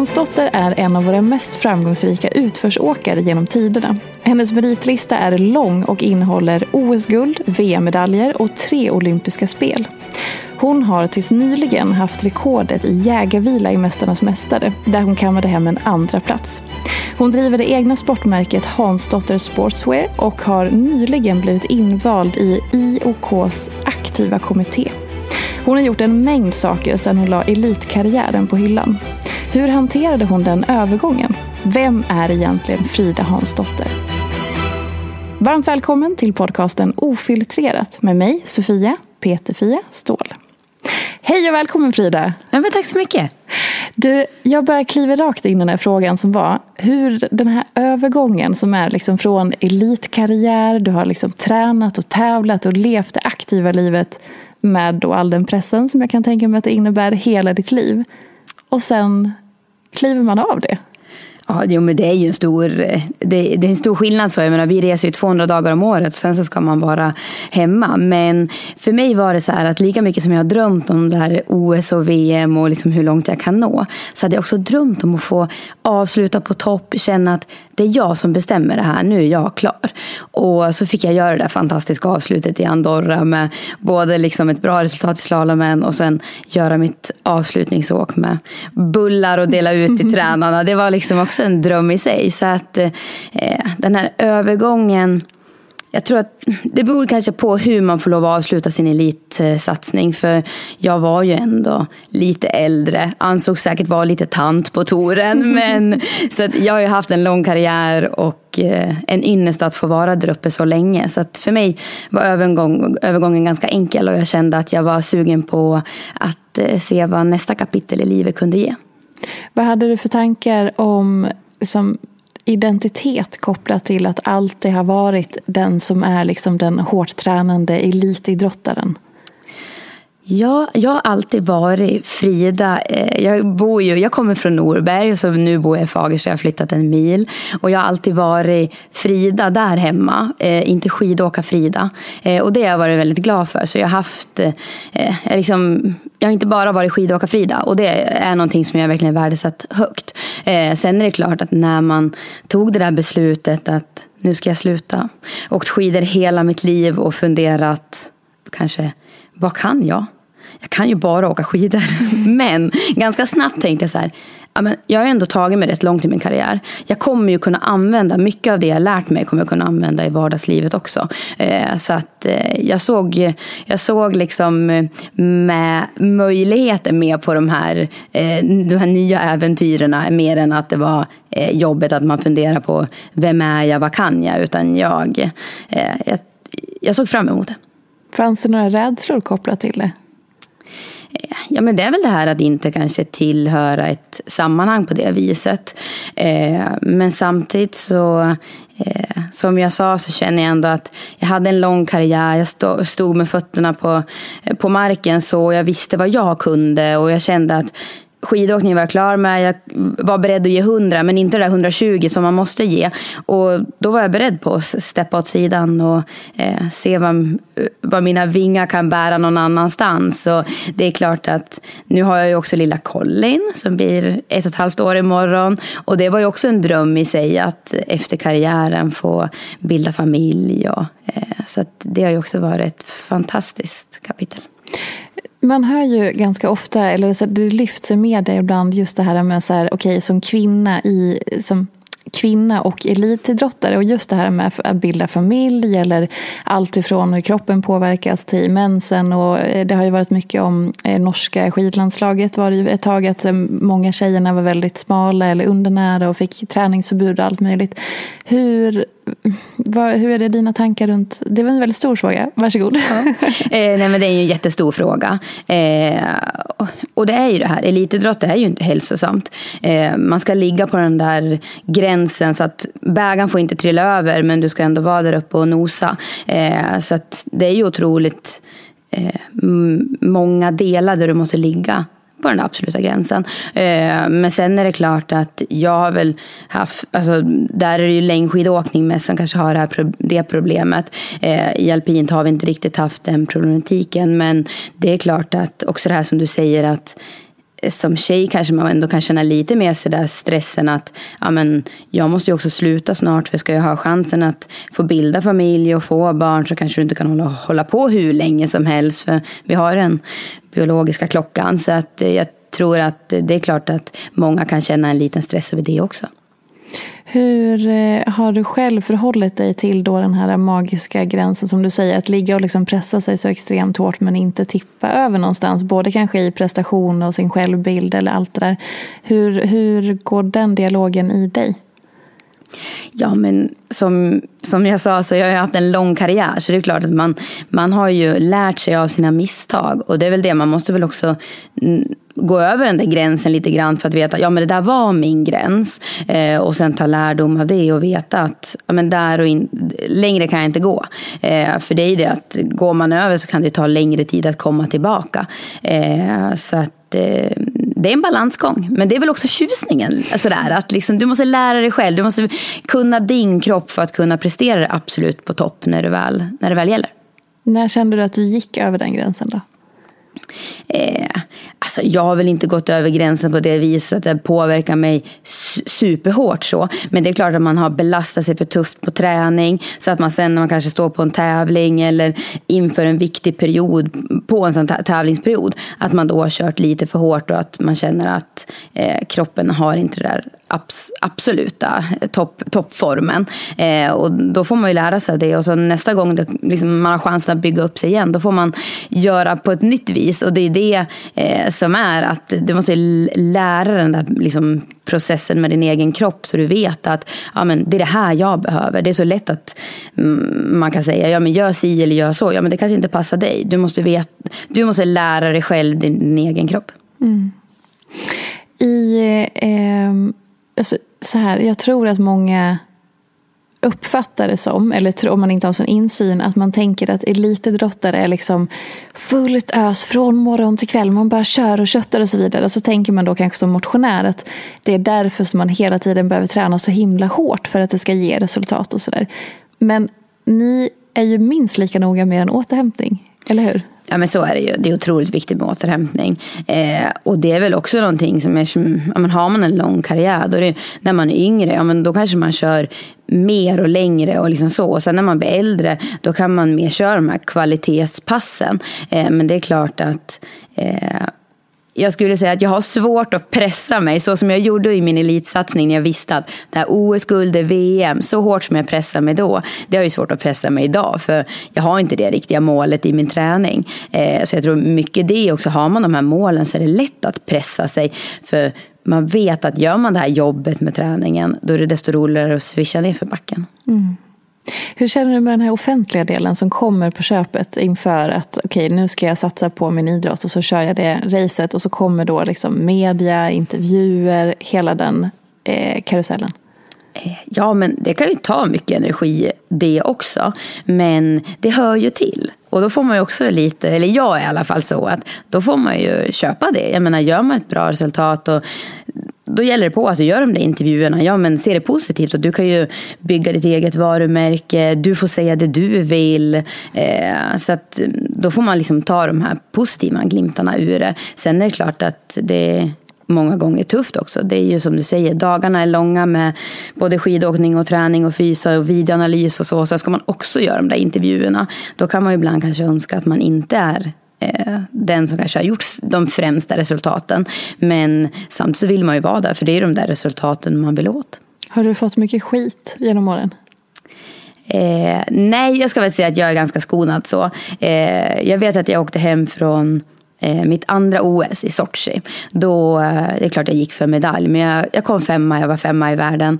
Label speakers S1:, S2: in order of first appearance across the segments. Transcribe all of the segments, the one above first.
S1: Hansdotter är en av våra mest framgångsrika utförsåkare genom tiderna. Hennes meritlista är lång och innehåller OS-guld, VM-medaljer och tre olympiska spel. Hon har tills nyligen haft rekordet i jägarvila i Mästarnas mästare, där hon kammade hem en andra plats. Hon driver det egna sportmärket Hansdotter Sportswear och har nyligen blivit invald i IOKs aktiva kommitté. Hon har gjort en mängd saker sedan hon la elitkarriären på hyllan. Hur hanterade hon den övergången? Vem är egentligen Frida Hansdotter? Varmt välkommen till podcasten Ofiltrerat med mig, Sofia Peterfia Ståhl. Hej och välkommen Frida!
S2: Ja, men tack så mycket!
S1: Du, jag bara kliver rakt in i den här frågan som var hur den här övergången som är liksom från elitkarriär, du har liksom tränat och tävlat och levt det aktiva livet med då all den pressen som jag kan tänka mig att det innebär hela ditt liv. Och sen kliver man av det.
S2: Ja, jo, men det är ju en stor, eh, det, det, är en stor skillnad. Så jag menar, vi reser ju 200 dagar om året och sen så ska man vara hemma. Men för mig var det så här att lika mycket som jag har drömt om det här OS och VM och liksom hur långt jag kan nå. Så hade jag också drömt om att få avsluta på topp, känna att det är jag som bestämmer det här, nu är jag klar. Och så fick jag göra det där fantastiska avslutet i Andorra med både liksom ett bra resultat i slalomen och sen göra mitt avslutningsåk med bullar och dela ut till tränarna. Det var liksom också en dröm i sig. Så att eh, den här övergången jag tror att det beror kanske på hur man får lov att avsluta sin elitsatsning. För jag var ju ändå lite äldre. Ansågs säkert vara lite tant på touren. men, så att jag har ju haft en lång karriär och eh, en ynnest att få vara där uppe så länge. Så att för mig var övergång, övergången ganska enkel. Och jag kände att jag var sugen på att eh, se vad nästa kapitel i livet kunde ge.
S1: Vad hade du för tankar om liksom, identitet kopplat till att alltid ha varit den som är liksom den hårt tränande elitidrottaren?
S2: Ja, jag har alltid varit Frida. Eh, jag, bor ju, jag kommer från Norberg och så nu bor jag i Fagersta. Jag har flyttat en mil. Och jag har alltid varit Frida där hemma. Eh, inte skidåka Frida. Eh, och det har jag varit väldigt glad för. Så jag har haft, eh, eh liksom, jag har inte bara varit skidåka Frida. Och det är någonting som jag verkligen värdesatt högt. Eh, sen är det klart att när man tog det där beslutet att nu ska jag sluta. Åkt skidor hela mitt liv och funderat kanske vad kan jag? Jag kan ju bara åka skidor. Men ganska snabbt tänkte jag så här. Ja, men jag har ändå tagit mig rätt långt i min karriär. Jag kommer ju kunna använda mycket av det jag lärt mig kommer jag kunna använda i vardagslivet också. Eh, så att eh, jag såg, jag såg liksom eh, med möjligheter med på de här, de här nya äventyren mer än att det var jobbet att man funderar på vem är jag, vad kan jag? Utan jag, jag, jag såg fram emot det.
S1: Fanns det några rädslor kopplat till det?
S2: Ja, men det är väl det här att inte kanske tillhöra ett sammanhang på det viset. Eh, men samtidigt så eh, som jag sa så känner jag ändå att jag hade en lång karriär. Jag stod, stod med fötterna på, eh, på marken så jag visste vad jag kunde och jag kände att Skidåkningen var jag klar med. Jag var beredd att ge 100 men inte det där 120 som man måste ge. Och då var jag beredd på att steppa åt sidan och eh, se vad, vad mina vingar kan bära någon annanstans. Så det är klart att nu har jag ju också lilla Colin som blir ett och ett halvt år imorgon. Och det var ju också en dröm i sig att efter karriären få bilda familj. Och, eh, så det har ju också varit ett fantastiskt kapitel.
S1: Man hör ju ganska ofta, eller så det lyfts i media ibland, just det här med så här, okay, som kvinna i, som kvinna och elitidrottare och just det här med att bilda familj eller allt ifrån hur kroppen påverkas till mensen och eh, det har ju varit mycket om eh, norska skidlandslaget var det ju ett tag att eh, många tjejerna var väldigt smala eller undernära och fick träningsförbud och allt möjligt. Hur vad, hur är det dina tankar runt, det var en väldigt stor fråga, varsågod. Ja.
S2: Eh, nej men det är ju en jättestor fråga. Eh, och det är ju det här, elitidrott är ju inte hälsosamt. Eh, man ska ligga på den där gränsen så att bägaren får inte trilla över men du ska ändå vara där uppe och nosa. Eh, så att det är ju otroligt eh, många delar där du måste ligga på den absoluta gränsen. Eh, men sen är det klart att jag har väl haft, alltså där är det ju längdskidåkning mest som kanske har det, här, det problemet. Eh, I alpint har vi inte riktigt haft den problematiken men det är klart att också det här som du säger att som tjej kanske man ändå kan känna lite mer sig där stressen att ja, men, jag måste ju också sluta snart för ska jag ha chansen att få bilda familj och få barn så kanske du inte kan hålla, hålla på hur länge som helst för vi har den biologiska klockan. Så att jag tror att det är klart att många kan känna en liten stress över det också.
S1: Hur eh, har du själv förhållit dig till då den här magiska gränsen som du säger, att ligga och liksom pressa sig så extremt hårt men inte tippa över någonstans, både kanske i prestation och sin självbild eller allt det där. Hur, hur går den dialogen i dig?
S2: Ja, men som, som jag sa så jag har haft en lång karriär så det är klart att man, man har ju lärt sig av sina misstag och det är väl det man måste väl också mm, gå över den där gränsen lite grann för att veta ja men det där var min gräns eh, och sen ta lärdom av det och veta att ja, men där och in, längre kan jag inte gå. Eh, för det är ju det att går man över så kan det ta längre tid att komma tillbaka. Eh, så att eh, det är en balansgång. Men det är väl också tjusningen. Alltså där, att liksom, du måste lära dig själv. Du måste kunna din kropp för att kunna prestera absolut på topp när det väl, när det väl gäller.
S1: När kände du att du gick över den gränsen då?
S2: Eh, alltså jag har väl inte gått över gränsen på det viset att det påverkar mig superhårt så. Men det är klart att man har belastat sig för tufft på träning. Så att man sen när man kanske står på en tävling eller inför en viktig period på en sån tävlingsperiod. Att man då har kört lite för hårt och att man känner att eh, kroppen har inte det där abs absoluta topp, toppformen. Eh, och då får man ju lära sig det. Och så nästa gång det, liksom, man har chansen att bygga upp sig igen, då får man göra på ett nytt vis. Och det är det eh, som är att du måste lära den där liksom, processen med din egen kropp så du vet att ja, men det är det här jag behöver. Det är så lätt att mm, man kan säga ja, men gör si eller gör så. Ja, men det kanske inte passar dig. Du måste, vet, du måste lära dig själv din, din egen kropp. Mm.
S1: I eh, alltså, så här, jag tror att många uppfattar det som, eller om man inte har sån insyn, att man tänker att elitidrottare är liksom fullt ös från morgon till kväll. Man bara kör och köttar och så vidare. Och så tänker man då kanske som motionär att det är därför som man hela tiden behöver träna så himla hårt för att det ska ge resultat och sådär. Men ni är ju minst lika noga med en återhämtning, eller hur?
S2: Ja men så är det ju. Det är otroligt viktigt med återhämtning. Eh, och det är väl också någonting som är som, ja, men har man en lång karriär, då är det, när man är yngre, ja men då kanske man kör mer och längre och liksom så. Och sen när man blir äldre, då kan man mer köra de här kvalitetspassen. Eh, men det är klart att eh, jag skulle säga att jag har svårt att pressa mig så som jag gjorde i min elitsatsning när jag visste att det här OS-guld VM, så hårt som jag pressade mig då, det har ju svårt att pressa mig idag för jag har inte det riktiga målet i min träning. Eh, så jag tror mycket det också, har man de här målen så är det lätt att pressa sig för man vet att gör man det här jobbet med träningen då är det desto roligare att swisha ner för backen. Mm.
S1: Hur känner du med den här offentliga delen som kommer på köpet inför att okej, okay, nu ska jag satsa på min idrott och så kör jag det racet och så kommer då liksom media, intervjuer, hela den eh, karusellen?
S2: Eh, ja, men det kan ju ta mycket energi det också. Men det hör ju till. Och då får man ju också lite, eller jag är i alla fall så, att då får man ju köpa det. Jag menar, gör man ett bra resultat och då gäller det på att du gör de där intervjuerna. Ja, men se det positivt. Och du kan ju bygga ditt eget varumärke. Du får säga det du vill. Eh, så att mm, då får man liksom ta de här positiva glimtarna ur det. Sen är det klart att det många gånger tufft också. Det är ju som du säger, dagarna är långa med både skidåkning och träning och fysa och videoanalys och så. Sen ska man också göra de där intervjuerna. Då kan man ju ibland kanske önska att man inte är den som kanske har gjort de främsta resultaten. Men samtidigt så vill man ju vara där, för det är de där resultaten man vill åt.
S1: Har du fått mycket skit genom åren?
S2: Eh, nej, jag ska väl säga att jag är ganska skonad så. Eh, jag vet att jag åkte hem från eh, mitt andra OS i Sochi. Då, eh, det är klart jag gick för medalj, men jag, jag kom femma, jag var femma i världen.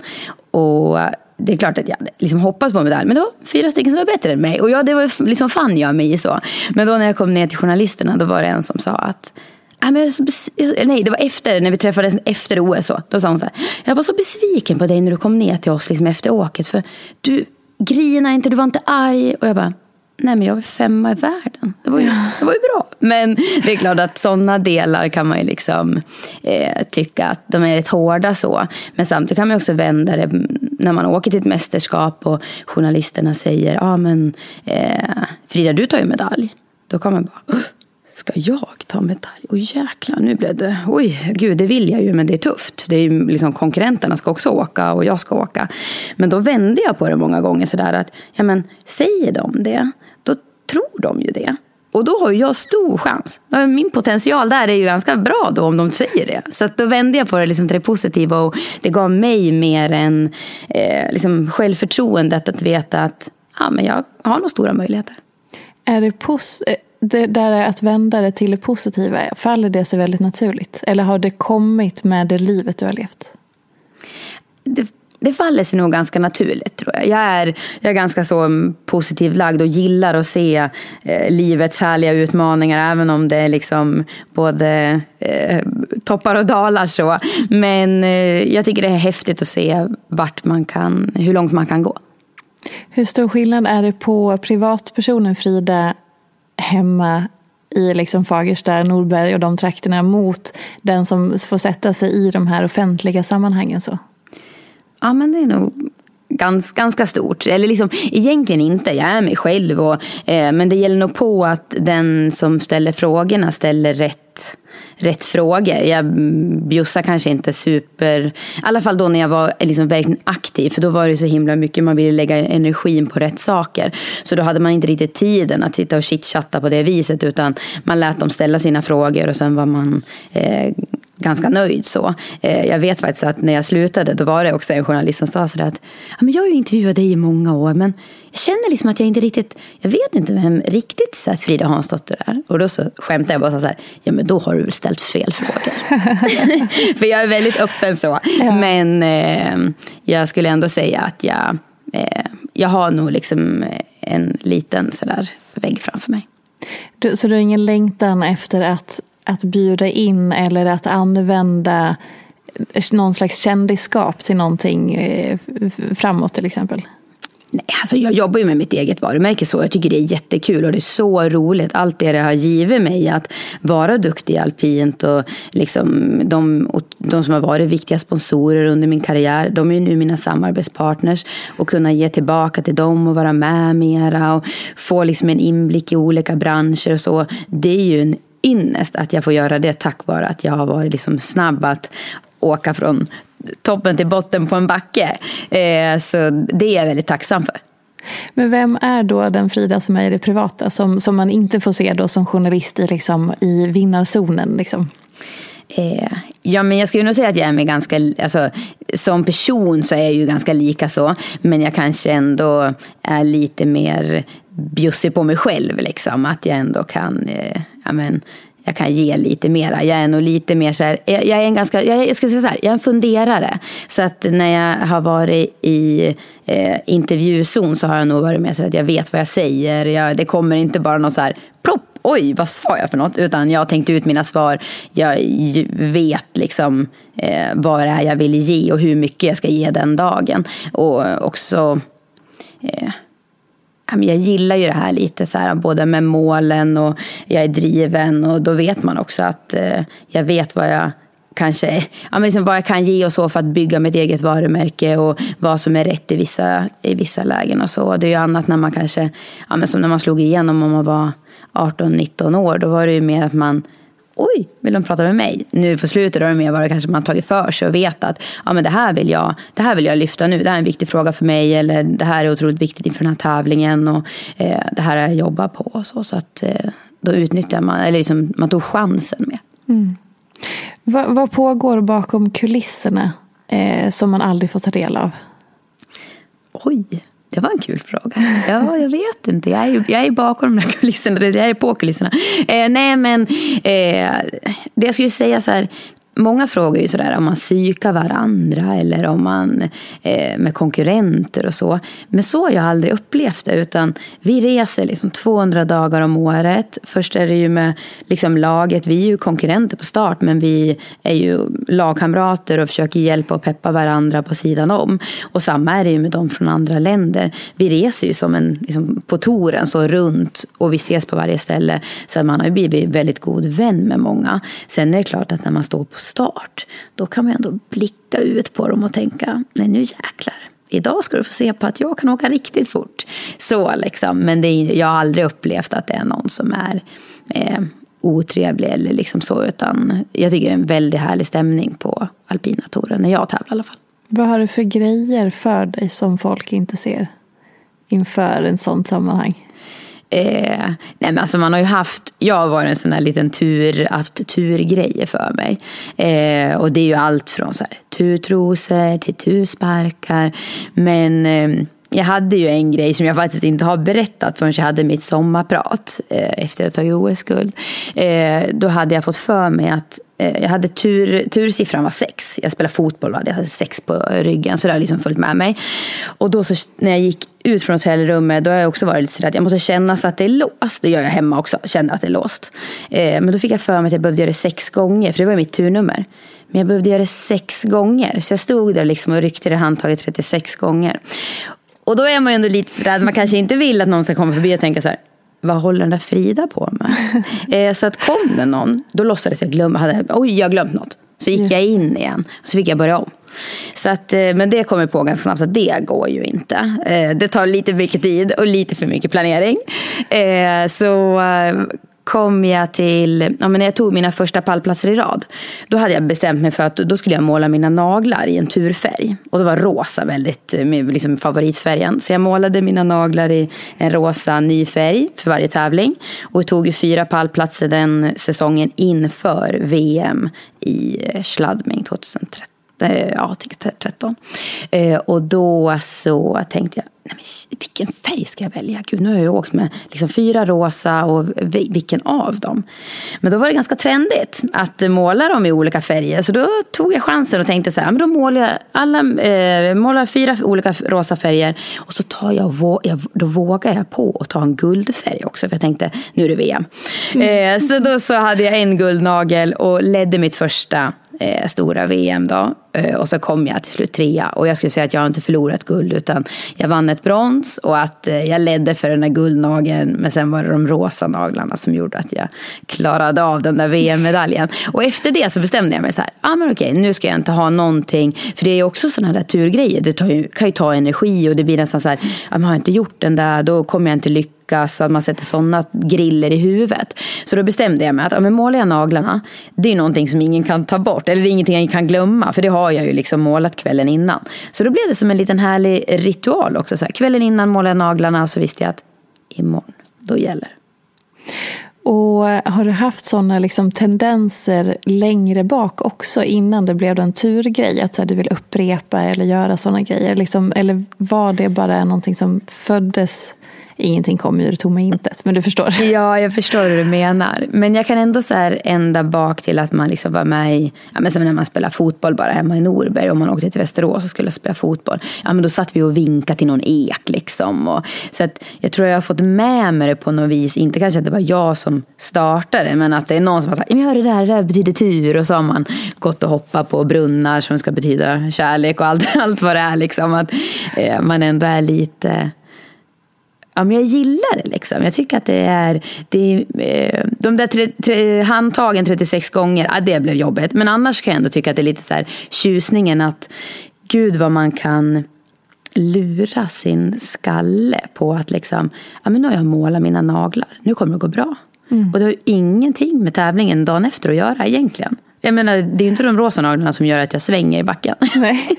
S2: Och det är klart att jag liksom hoppats på medalj, men det var fyra stycken som var bättre än mig. Och ja, det var liksom fann jag mig i så. Men då när jag kom ner till journalisterna, då var det en som sa att ah, Nej, det var efter, när vi träffades efter OS. Så. Då sa hon så här, jag var så besviken på dig när du kom ner till oss liksom efter åket. För du grinade inte, du var inte arg. Och jag bara, nej men jag var femma i världen. Det var ju, det var ju bra. Men det är klart att sådana delar kan man ju liksom eh, tycka att de är rätt hårda så. Men samtidigt kan man också vända det när man åker till ett mästerskap och journalisterna säger, ja ah, men eh, Frida du tar ju medalj. Då kan man bara, Ska jag ta medalj? Oj jäklar, nu blev det... Oj, gud, det vill jag ju, men det är tufft. Det är ju liksom, konkurrenterna ska också åka och jag ska åka. Men då vände jag på det många gånger sådär att, ja men säger de det, då tror de ju det. Och då har jag stor chans. Min potential där är ju ganska bra då om de säger det. Så då vände jag på det liksom till det positiva och det gav mig mer än eh, liksom självförtroendet att veta att ja, men jag har nog stora möjligheter.
S1: Är det pos- eh, det där att vända det till det positiva, faller det sig väldigt naturligt? Eller har det kommit med det livet du har levt?
S2: Det, det faller sig nog ganska naturligt tror jag. Jag är, jag är ganska så positivt lagd och gillar att se eh, livets härliga utmaningar även om det är liksom både eh, toppar och dalar så. Men eh, jag tycker det är häftigt att se vart man kan, hur långt man kan gå.
S1: Hur stor skillnad är det på privatpersonen Frida hemma i liksom Fagersta, Norberg och de trakterna mot den som får sätta sig i de här offentliga sammanhangen? så?
S2: Ja, men det är nog ganska, ganska stort. Eller liksom, egentligen inte, jag är mig själv. Och, eh, men det gäller nog på att den som ställer frågorna ställer rätt rätt frågor. Jag bjussade kanske inte super, i alla fall då när jag var liksom verkligen aktiv, för då var det så himla mycket man ville lägga energin på rätt saker. Så då hade man inte riktigt tiden att sitta och chitchatta på det viset, utan man lät dem ställa sina frågor och sen var man eh, ganska nöjd så. Eh, jag vet faktiskt att när jag slutade då var det också en journalist som sa sådär att ja, men jag har ju intervjuat dig i många år men jag känner liksom att jag inte riktigt, jag vet inte vem riktigt så Frida Hansdotter är. Och då så skämtade jag bara så här, ja men då har du väl ställt fel frågor. För jag är väldigt öppen så. Ja. Men eh, jag skulle ändå säga att jag, eh, jag har nog liksom en liten sådär vägg framför mig.
S1: Du, så du har ingen längtan efter att att bjuda in eller att använda någon slags kändisskap till någonting eh, framåt till exempel?
S2: Nej, alltså jag jobbar ju med mitt eget varumärke så. Jag tycker det är jättekul och det är så roligt. Allt det det har givit mig att vara duktig i alpint och liksom de, och de som har varit viktiga sponsorer under min karriär. De är nu mina samarbetspartners och kunna ge tillbaka till dem och vara med mera och få liksom en inblick i olika branscher och så. Det är ju en ynnest att jag får göra det tack vare att jag har varit liksom snabb att åka från toppen till botten på en backe. Eh, så det är jag väldigt tacksam för.
S1: Men vem är då den Frida som är i det privata, som, som man inte får se då som journalist i, liksom, i vinnarzonen? Liksom?
S2: Eh, ja, men jag skulle nog säga att jag är med ganska, alltså, som person så är jag ju ganska lika så. Men jag kanske ändå är lite mer bjussig på mig själv. Liksom. Att jag ändå kan eh, ja, men, jag kan ge lite mera. Jag är nog lite mer så här, jag, är en ganska, jag, jag ska säga så här, jag är en funderare. Så att när jag har varit i eh, intervjuzon så har jag nog varit mer så att jag vet vad jag säger. Jag, det kommer inte bara någon så här, plopp, oj, vad sa jag för något? Utan jag har tänkt ut mina svar. Jag vet liksom eh, vad det är jag vill ge och hur mycket jag ska ge den dagen. Och också eh, jag gillar ju det här lite så här, både med målen och jag är driven och då vet man också att eh, jag vet vad jag kanske, ja, men liksom vad jag kan ge och så för att bygga mitt eget varumärke och vad som är rätt i vissa, i vissa lägen och så. Det är ju annat när man kanske, ja, men som när man slog igenom om man var 18-19 år, då var det ju mer att man oj, vill de prata med mig? Nu på slutet är det mer bara kanske man tagit för sig och vet att ja, men det, här vill jag, det här vill jag lyfta nu. Det här är en viktig fråga för mig. Eller det här är otroligt viktigt inför den här tävlingen. Och eh, det här har jag jobbat på. Och så så att, eh, då utnyttjar man, eller liksom, man tog chansen med. Mm.
S1: Vad, vad, pågår bakom kulisserna eh, som man aldrig får ta del av?
S2: Oj. Det var en kul fråga. Ja, jag vet inte. Jag är, jag är bakom de här kulisserna. Jag är på kulisserna. Eh, nej, men eh, det jag skulle säga så här. Många frågar ju sådär om man psykar varandra eller om man eh, med konkurrenter och så. Men så har jag aldrig upplevt det. Utan vi reser liksom 200 dagar om året. Först är det ju med liksom laget. Vi är ju konkurrenter på start men vi är ju lagkamrater och försöker hjälpa och peppa varandra på sidan om. Och samma är det ju med de från andra länder. Vi reser ju som en, liksom, på touren så runt och vi ses på varje ställe. Så man har ju blivit väldigt god vän med många. Sen är det klart att när man står på start, då kan man ändå blicka ut på dem och tänka, nej nu jäklar. Idag ska du få se på att jag kan åka riktigt fort. Så liksom. Men det är, jag har aldrig upplevt att det är någon som är eh, otrevlig eller liksom så. Utan jag tycker det är en väldigt härlig stämning på alpina touren när jag tävlar i alla fall.
S1: Vad har du för grejer för dig som folk inte ser inför en sån sammanhang?
S2: Eh, nej men alltså man har ju haft, jag har varit en sån här liten tur, haft turgrejer för mig. Eh, och det är ju allt från så här, turtrosor till tursparkar. Men eh, jag hade ju en grej som jag faktiskt inte har berättat förrän jag hade mitt sommarprat eh, efter att jag tagit OS-guld. Eh, då hade jag fått för mig att eh, jag hade tur, tursiffran var sex. Jag spelade fotboll och jag hade sex på ryggen. Så det har liksom följt med mig. Och då så, när jag gick ut från hotellrummet då har jag också varit lite sådär att jag måste känna så att det är låst. Det gör jag hemma också. Känner att det är låst. Eh, men då fick jag för mig att jag behövde göra det sex gånger. För det var mitt turnummer. Men jag behövde göra det sex gånger. Så jag stod där liksom och ryckte i handtaget 36 gånger. Och då är man ju ändå lite sådär att man kanske inte vill att någon ska komma förbi och tänka så här vad håller den där Frida på med? eh, så att kom det någon, då låtsades jag glömma, hade, oj jag har glömt något. Så gick yes. jag in igen och så fick jag börja om. Så att, eh, men det kom jag på ganska snabbt att det går ju inte. Eh, det tar lite mycket tid och lite för mycket planering. Eh, så kom jag till, ja, men när jag tog mina första pallplatser i rad. Då hade jag bestämt mig för att då skulle jag måla mina naglar i en turfärg. Och det var rosa väldigt, eh, liksom favoritfärgen. Så jag målade mina naglar i en rosa ny färg för varje tävling. Och tog fyra pallplatser den säsongen inför VM i eh, Schladming 2013. Ja, 13. Och då så tänkte jag, nej men, vilken färg ska jag välja? Gud, nu har jag åkt med liksom fyra rosa och vilken av dem? Men då var det ganska trendigt att måla dem i olika färger. Så då tog jag chansen och tänkte så här, men då målar jag alla, eh, målar fyra olika rosa färger. Och så tar jag, då vågar jag på att ta en guldfärg också. För jag tänkte, nu är det VM. Mm. Eh, så då så hade jag en guldnagel och ledde mitt första eh, stora VM då. Eh, och så kom jag till slut trea. Och jag skulle säga att jag har inte förlorat guld utan jag vann ett brons och att eh, jag ledde för den där guldnageln. Men sen var det de rosa naglarna som gjorde att jag klarade av den där VM-medaljen. Och efter det så bestämde jag mig så här, ah, men okej, nu ska jag inte ha någonting. För det är också sådana där turgrejer, det ju, kan ju ta energi och det blir nästan så här, ah, har jag inte gjort den där, då kommer jag inte lyckas lyckas och att man sätter sådana griller i huvudet. Så då bestämde jag mig att ja, men målar jag naglarna, det är någonting som ingen kan ta bort. Eller det är ingenting jag kan glömma, för det har jag ju liksom målat kvällen innan. Så då blev det som en liten härlig ritual också. Så här, kvällen innan målade jag naglarna och så visste jag att imorgon, då gäller
S1: och eh, har du haft sådana liksom tendenser längre bak också innan det blev en turgrej? Att så här, du vill upprepa eller göra sådana grejer? Liksom, eller var det bara någonting som föddes ingenting kommer ur tomma intet. Men du förstår.
S2: Ja, jag förstår hur du menar. Men jag kan ändå så här ända bak till att man liksom var med i, ja, men som när man spelar fotboll bara hemma i Norberg. Om man åkte till Västerås och skulle spela fotboll. Ja, men då satt vi och vinkade till någon ek liksom. Och, så att jag tror jag har fått med mig det på något vis. Inte kanske att det var jag som startade, men att det är någon som har sagt, ja, det där, det där betyder tur. Och så har man gått och hoppat på brunnar som ska betyda kärlek och allt, allt vad det är. Liksom. Att eh, man ändå är lite Ja, men jag gillar det liksom. Jag tycker att det är, det är eh, de där tre, tre, handtagen 36 gånger, ja, det blev jobbigt. Men annars kan jag ändå tycka att det är lite så här tjusningen att gud vad man kan lura sin skalle på att liksom, ja men nu har jag målat mina naglar, nu kommer det gå bra. Mm. Och det har ju ingenting med tävlingen dagen efter att göra egentligen. Jag menar, det är ju inte de rosa naglarna som gör att jag svänger i backen.
S1: Nej.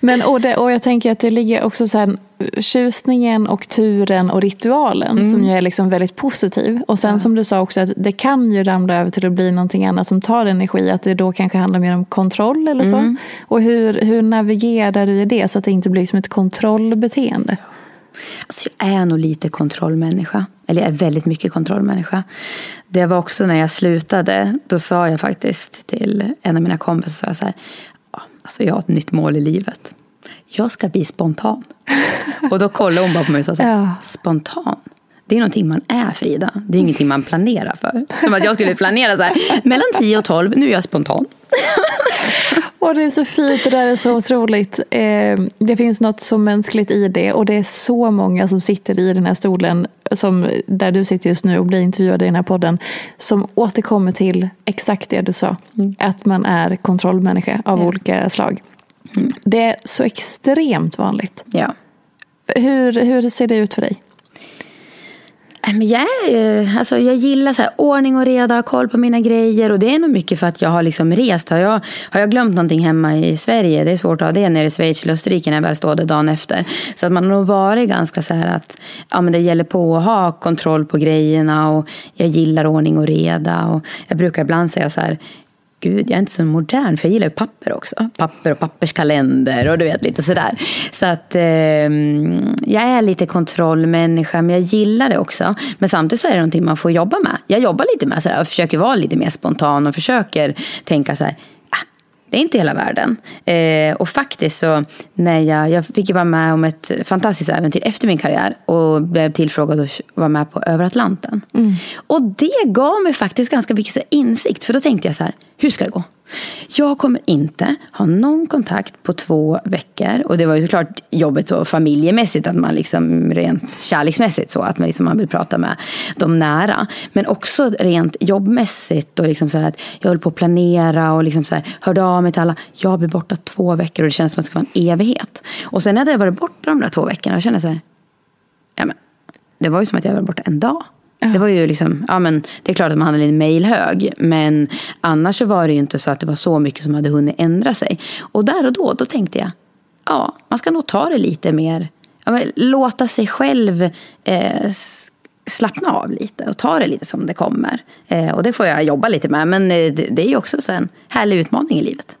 S1: Men, och, det, och jag tänker att det ligger också så här, tjusningen och turen och ritualen mm. som ju är liksom väldigt positiv. Och sen ja. som du sa också att det kan ju ramla över till att bli någonting annat som tar energi. Att det då kanske handlar mer om kontroll eller så. Mm. Och hur, hur navigerar du i det så att det inte blir som ett kontrollbeteende?
S2: Alltså jag är nog lite kontrollmänniska. Eller jag är väldigt mycket kontrollmänniska. Det var också när jag slutade. Då sa jag faktiskt till en av mina kompisar så här. Alltså jag har ett nytt mål i livet. Jag ska bli spontan. Och då kollade hon bara på mig och sa så här, ja. spontan? Det är någonting man är Frida. Det är ingenting man planerar för. Som att jag skulle planera så här, mellan 10 och 12, nu är jag spontan.
S1: Och det är så fint, det där är så otroligt. Eh, det finns något så mänskligt i det och det är så många som sitter i den här stolen, som, där du sitter just nu och blir intervjuad i den här podden, som återkommer till exakt det du sa. Mm. Att man är kontrollmänniska av mm. olika slag. Mm. Det är så extremt vanligt.
S2: Ja.
S1: Hur, hur ser det ut för dig?
S2: Men jag, är, alltså jag gillar så här, ordning och reda, koll på mina grejer. Och det är nog mycket för att jag har liksom rest. Har jag, har jag glömt någonting hemma i Sverige, det är svårt att ha det nere i Schweiz eller Österrike när jag väl står där dagen efter. Så att man har nog varit ganska så här att ja, men det gäller på att ha kontroll på grejerna. Och jag gillar ordning och reda. Och jag brukar ibland säga så här, gud, jag är inte så modern för jag gillar ju papper också. Papper och papperskalender och du vet lite sådär. Så att eh, jag är lite kontrollmänniska men jag gillar det också. Men samtidigt så är det någonting man får jobba med. Jag jobbar lite med sådär och försöker vara lite mer spontan och försöker tänka så här det är inte hela världen. Eh, och faktiskt så, när jag, jag fick ju vara med om ett fantastiskt äventyr efter min karriär och blev tillfrågad att vara med på Över Atlanten. Mm. Och det gav mig faktiskt ganska mycket insikt, för då tänkte jag så här, hur ska det gå? Jag kommer inte ha någon kontakt på två veckor. Och det var ju såklart jobbet så familjemässigt, att man liksom rent kärleksmässigt så, att man, liksom, man vill prata med de nära. Men också rent jobbmässigt och liksom så att jag höll på att planera och liksom så här, hörde av mig till alla. Jag blir borta två veckor och det känns som att det ska vara en evighet. Och sen när jag varit borta de där två veckorna, och kände så här, ja men, det var ju som att jag var borta en dag. Det var ju liksom, ja men det är klart att man hade en mailhög. Men annars så var det ju inte så att det var så mycket som hade hunnit ändra sig. Och där och då, då tänkte jag, ja man ska nog ta det lite mer, ja, låta sig själv eh, slappna av lite och ta det lite som det kommer. Eh, och det får jag jobba lite med. Men eh, det, det är ju också en härlig utmaning i livet.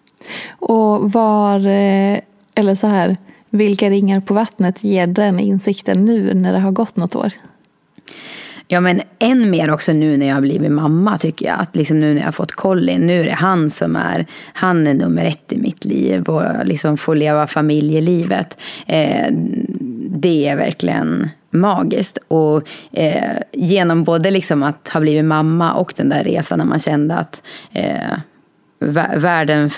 S1: Och var, eh, eller så här, vilka ringar på vattnet ger den insikten nu när det har gått något år?
S2: Ja men än mer också nu när jag har blivit mamma tycker jag. Att liksom nu när jag har fått Colin, nu är det han som är, han är nummer ett i mitt liv. Och liksom får leva familjelivet. Eh, det är verkligen magiskt. Och eh, genom både liksom att ha blivit mamma och den där resan när man kände att eh, världen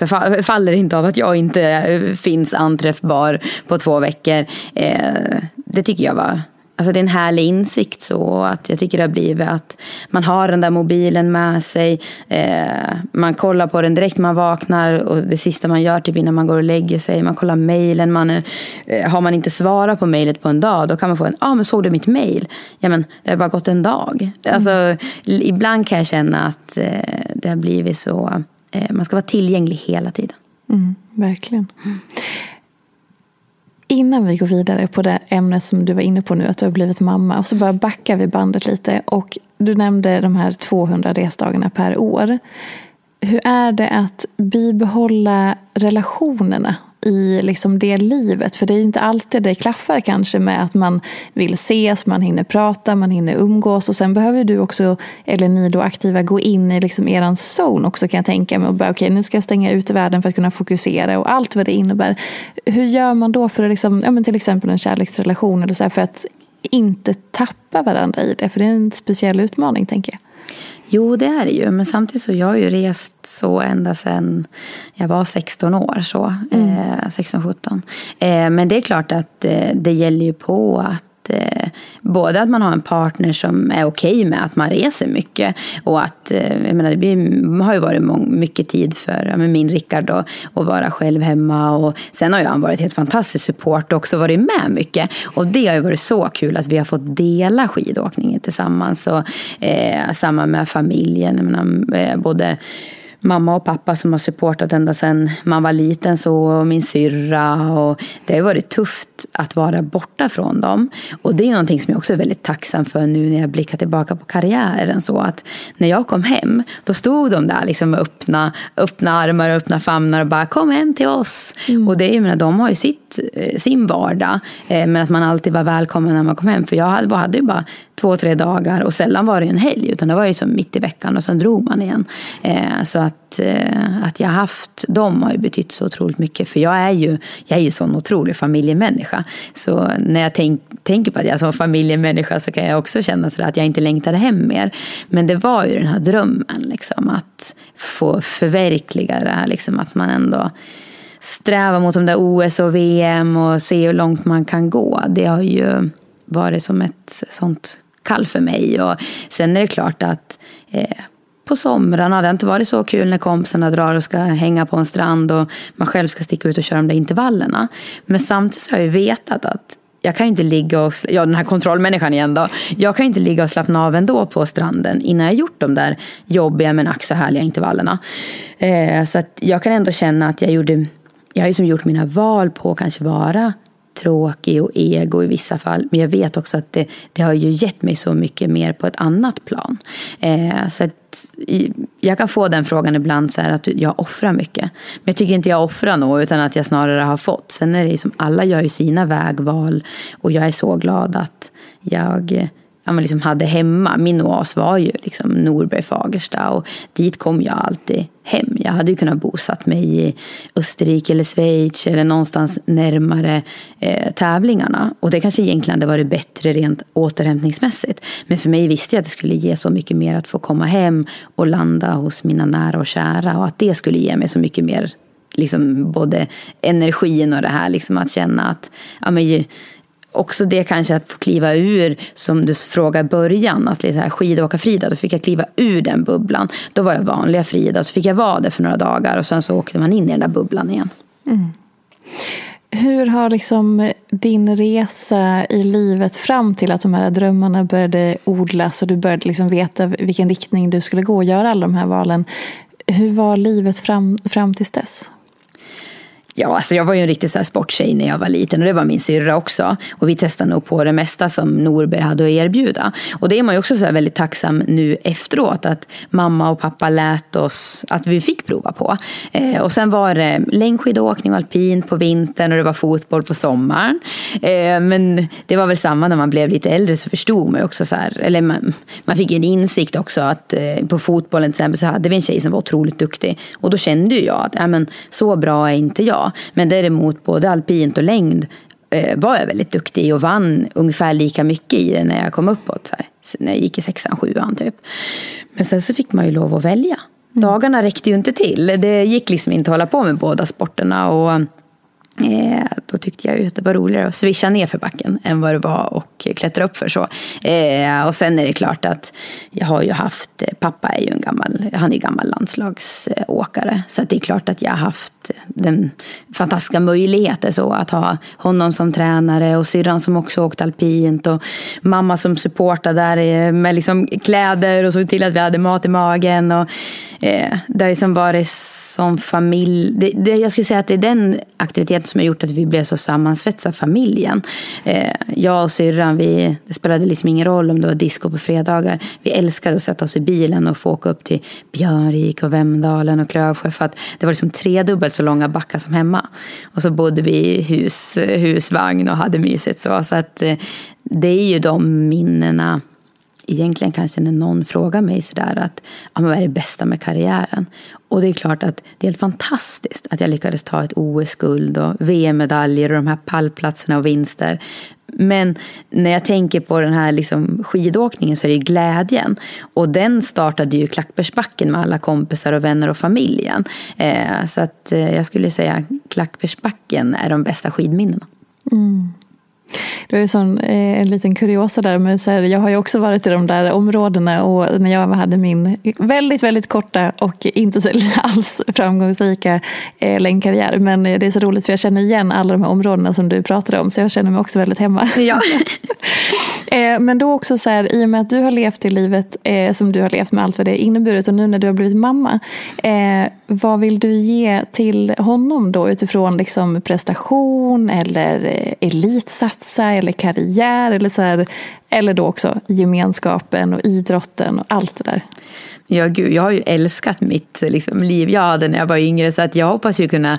S2: faller inte av att jag inte eh, finns anträffbar på två veckor. Eh, det tycker jag var Alltså det är en härlig insikt så att jag tycker det har blivit att man har den där mobilen med sig. Eh, man kollar på den direkt man vaknar och det sista man gör typ innan man går och lägger sig. Man kollar mejlen. Man, eh, har man inte svarat på mejlet på en dag då kan man få en, ja ah, men såg du mitt mejl? Ja men det har bara gått en dag. Mm. Alltså, ibland kan jag känna att eh, det har blivit så, eh, man ska vara tillgänglig hela tiden.
S1: Mm, verkligen. Mm. Innan vi går vidare på det ämnet som du var inne på nu, att du har blivit mamma, och så bara backar vi bandet lite. Och du nämnde de här 200 resdagarna per år. Hur är det att bibehålla relationerna i liksom det livet? För det är inte alltid det klaffar kanske med att man vill ses, man hinner prata, man hinner umgås och sen behöver du också, eller ni då aktiva, gå in i liksom eran zone också kan jag tänka mig och bara okej okay, nu ska jag stänga ute världen för att kunna fokusera och allt vad det innebär. Hur gör man då för att liksom, ja, men till exempel en kärleksrelation eller så här, för att inte tappa varandra i det? För det är en speciell utmaning tänker jag.
S2: Jo, det är det ju. Men samtidigt så jag har ju rest så ända sedan jag var 16 år. så mm. eh, 16-17. Eh, men det är klart att eh, det gäller ju på att eh, både att man har en partner som är okej okay med att man reser mycket och att, eh, jag menar det blir, har ju varit mång, mycket tid för ja, min Rickard att vara själv hemma och sen har ju han varit helt fantastisk support och också varit med mycket. Och det har ju varit så kul att vi har fått dela skidåkningen tillsammans och eh, samma med familjen, jag menar, eh, både mamma och pappa som har supportat ända sedan man var liten så, och min syrra. Och det har varit tufft att vara borta från dem. Och det är någonting som jag också är väldigt tacksam för nu när jag blickar tillbaka på karriären. Så att när jag kom hem, då stod de där liksom med öppna, öppna armar och öppna famnar och bara kom hem till oss. Mm. Och det är, menar, de har ju sitt, eh, sin vardag. Eh, men att man alltid var välkommen när man kom hem. För jag hade, hade ju bara två, tre dagar och sällan var det en helg. Utan det var ju som mitt i veckan och sen drog man igen. Eh, så att, eh, att jag haft dem har ju betytt så otroligt mycket. För jag är ju, jag är ju sån otrolig familjemänniska. Så när jag tänk, tänker på att jag är sån familjemänniska så kan jag också känna så att jag inte längtade hem mer. Men det var ju den här drömmen, liksom, att få förverkliga det här. Liksom, att man ändå strävar mot de där OS och VM och se hur långt man kan gå. Det har ju varit som ett sånt kall för mig. Och sen är det klart att eh, på somrarna. Det har inte varit så kul när kompisarna drar och ska hänga på en strand och man själv ska sticka ut och köra de där intervallerna. Men samtidigt har jag ju vetat att jag kan ju inte ligga och, ja den här kontrollmänniskan igen då. Jag kan inte ligga och slappna av ändå på stranden innan jag gjort de där jobbiga men ack så härliga intervallerna. Eh, så att jag kan ändå känna att jag gjorde, jag har ju som gjort mina val på att kanske vara tråkig och ego i vissa fall. Men jag vet också att det, det har ju gett mig så mycket mer på ett annat plan. Eh, så att jag kan få den frågan ibland så här att jag offrar mycket. Men jag tycker inte jag offrar något utan att jag snarare har fått. Sen är det som alla gör ju sina vägval och jag är så glad att jag ja, men liksom hade hemma. Min oas var ju liksom Norberg, Fagersta och dit kom jag alltid hem. Jag hade ju kunnat bosatt mig i Österrike eller Schweiz eller någonstans närmare eh, tävlingarna. Och det kanske egentligen hade varit bättre rent återhämtningsmässigt. Men för mig visste jag att det skulle ge så mycket mer att få komma hem och landa hos mina nära och kära och att det skulle ge mig så mycket mer liksom både energin och det här liksom att känna att ja, men, också det kanske att få kliva ur, som du frågade i början, att liksom skidåka Frida, då fick jag kliva ur den bubblan. Då var jag vanliga Frida, så fick jag vara det för några dagar och sen så åkte man in i den där bubblan igen. Mm.
S1: Hur har liksom din resa i livet fram till att de här drömmarna började odlas och du började liksom veta vilken riktning du skulle gå och göra alla de här valen. Hur var livet fram, fram tills dess?
S2: Ja, alltså jag var ju en riktig så här sporttjej när jag var liten och det var min syrra också. Och vi testade nog på det mesta som Norberg hade att erbjuda. Och det är man ju också så väldigt tacksam nu efteråt att mamma och pappa lät oss, att vi fick prova på. Eh, och sen var det längdskidåkning och alpin på vintern och det var fotboll på sommaren. Eh, men det var väl samma när man blev lite äldre så förstod man ju också så här, eller man, man fick ju en insikt också att eh, på fotbollen till exempel så hade vi en tjej som var otroligt duktig. Och då kände ju jag att, äh, men så bra är inte jag. Men däremot både alpint och längd eh, var jag väldigt duktig i och vann ungefär lika mycket i det när jag kom uppåt. Så här, när jag gick i sexan, sjuan typ. Men sen så fick man ju lov att välja. Mm. Dagarna räckte ju inte till. Det gick liksom inte att hålla på med båda sporterna. Och Eh, då tyckte jag ju att det var roligare att swisha ner för backen än vad det var att klättra upp för så. Eh, och sen är det klart att jag har ju haft, pappa är ju en gammal, han är gammal landslagsåkare. Så det är klart att jag har haft den fantastiska möjligheten så att ha honom som tränare och syrran som också åkt alpint och mamma som supportade där med liksom kläder och såg till att vi hade mat i magen. Och, eh, det har liksom varit som familj. Det, det, jag skulle säga att det är den aktiviteten som har gjort att vi blev så sammansvetsade familjen. Eh, jag och syrran, vi, det spelade liksom ingen roll om det var disco på fredagar. Vi älskade att sätta oss i bilen och få åka upp till Björnrik och Vemdalen och Klövsjö för att det var liksom tredubbelt så långa backar som hemma. Och så bodde vi i hus, husvagn och hade mysigt så. Så att eh, det är ju de minnena egentligen kanske när någon frågar mig sådär att ja, men vad är det bästa med karriären? Och det är klart att det är helt fantastiskt att jag lyckades ta ett OS-guld och VM-medaljer och de här pallplatserna och vinster. Men när jag tänker på den här liksom skidåkningen så är det glädjen. Och den startade ju i Klackbergsbacken med alla kompisar och vänner och familjen. Eh, så att eh, jag skulle säga Klackbergsbacken är de bästa skidminnena. Mm.
S1: Det var sån, eh, en liten kuriosa där. Men så här, jag har ju också varit i de där områdena och när jag hade min väldigt, väldigt korta och inte så alls framgångsrika eh. Men det är så roligt för jag känner igen alla de här områdena som du pratade om så jag känner mig också väldigt hemma.
S2: Ja.
S1: eh, men då också så här, i och med att du har levt det livet eh, som du har levt med allt vad det inneburit och nu när du har blivit mamma. Eh, vad vill du ge till honom då utifrån liksom prestation eller eh, elitsatsa eller karriär eller, så här, eller då också gemenskapen och idrotten och allt det där.
S2: Ja, gud, jag har ju älskat mitt eh, liksom, liv jag hade när jag var yngre så att jag hoppas ju kunna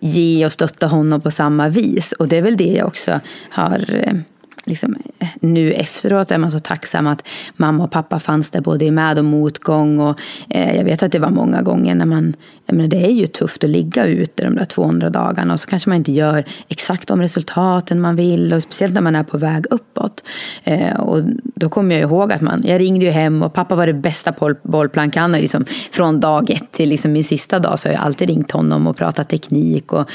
S2: ge och stötta honom på samma vis. Och det är väl det jag också har eh, liksom, eh, nu efteråt är man så tacksam att mamma och pappa fanns där både i med och motgång. Och, eh, jag vet att det var många gånger när man, menar, det är ju tufft att ligga ute de där 200 dagarna och så kanske man inte gör exakt de resultaten man vill och speciellt när man är på väg uppåt. Eh, och då kommer jag ihåg att man, jag ringde ju hem och pappa var det bästa bollplankan liksom, från dag ett till liksom min sista dag så har jag alltid ringt honom och pratat teknik och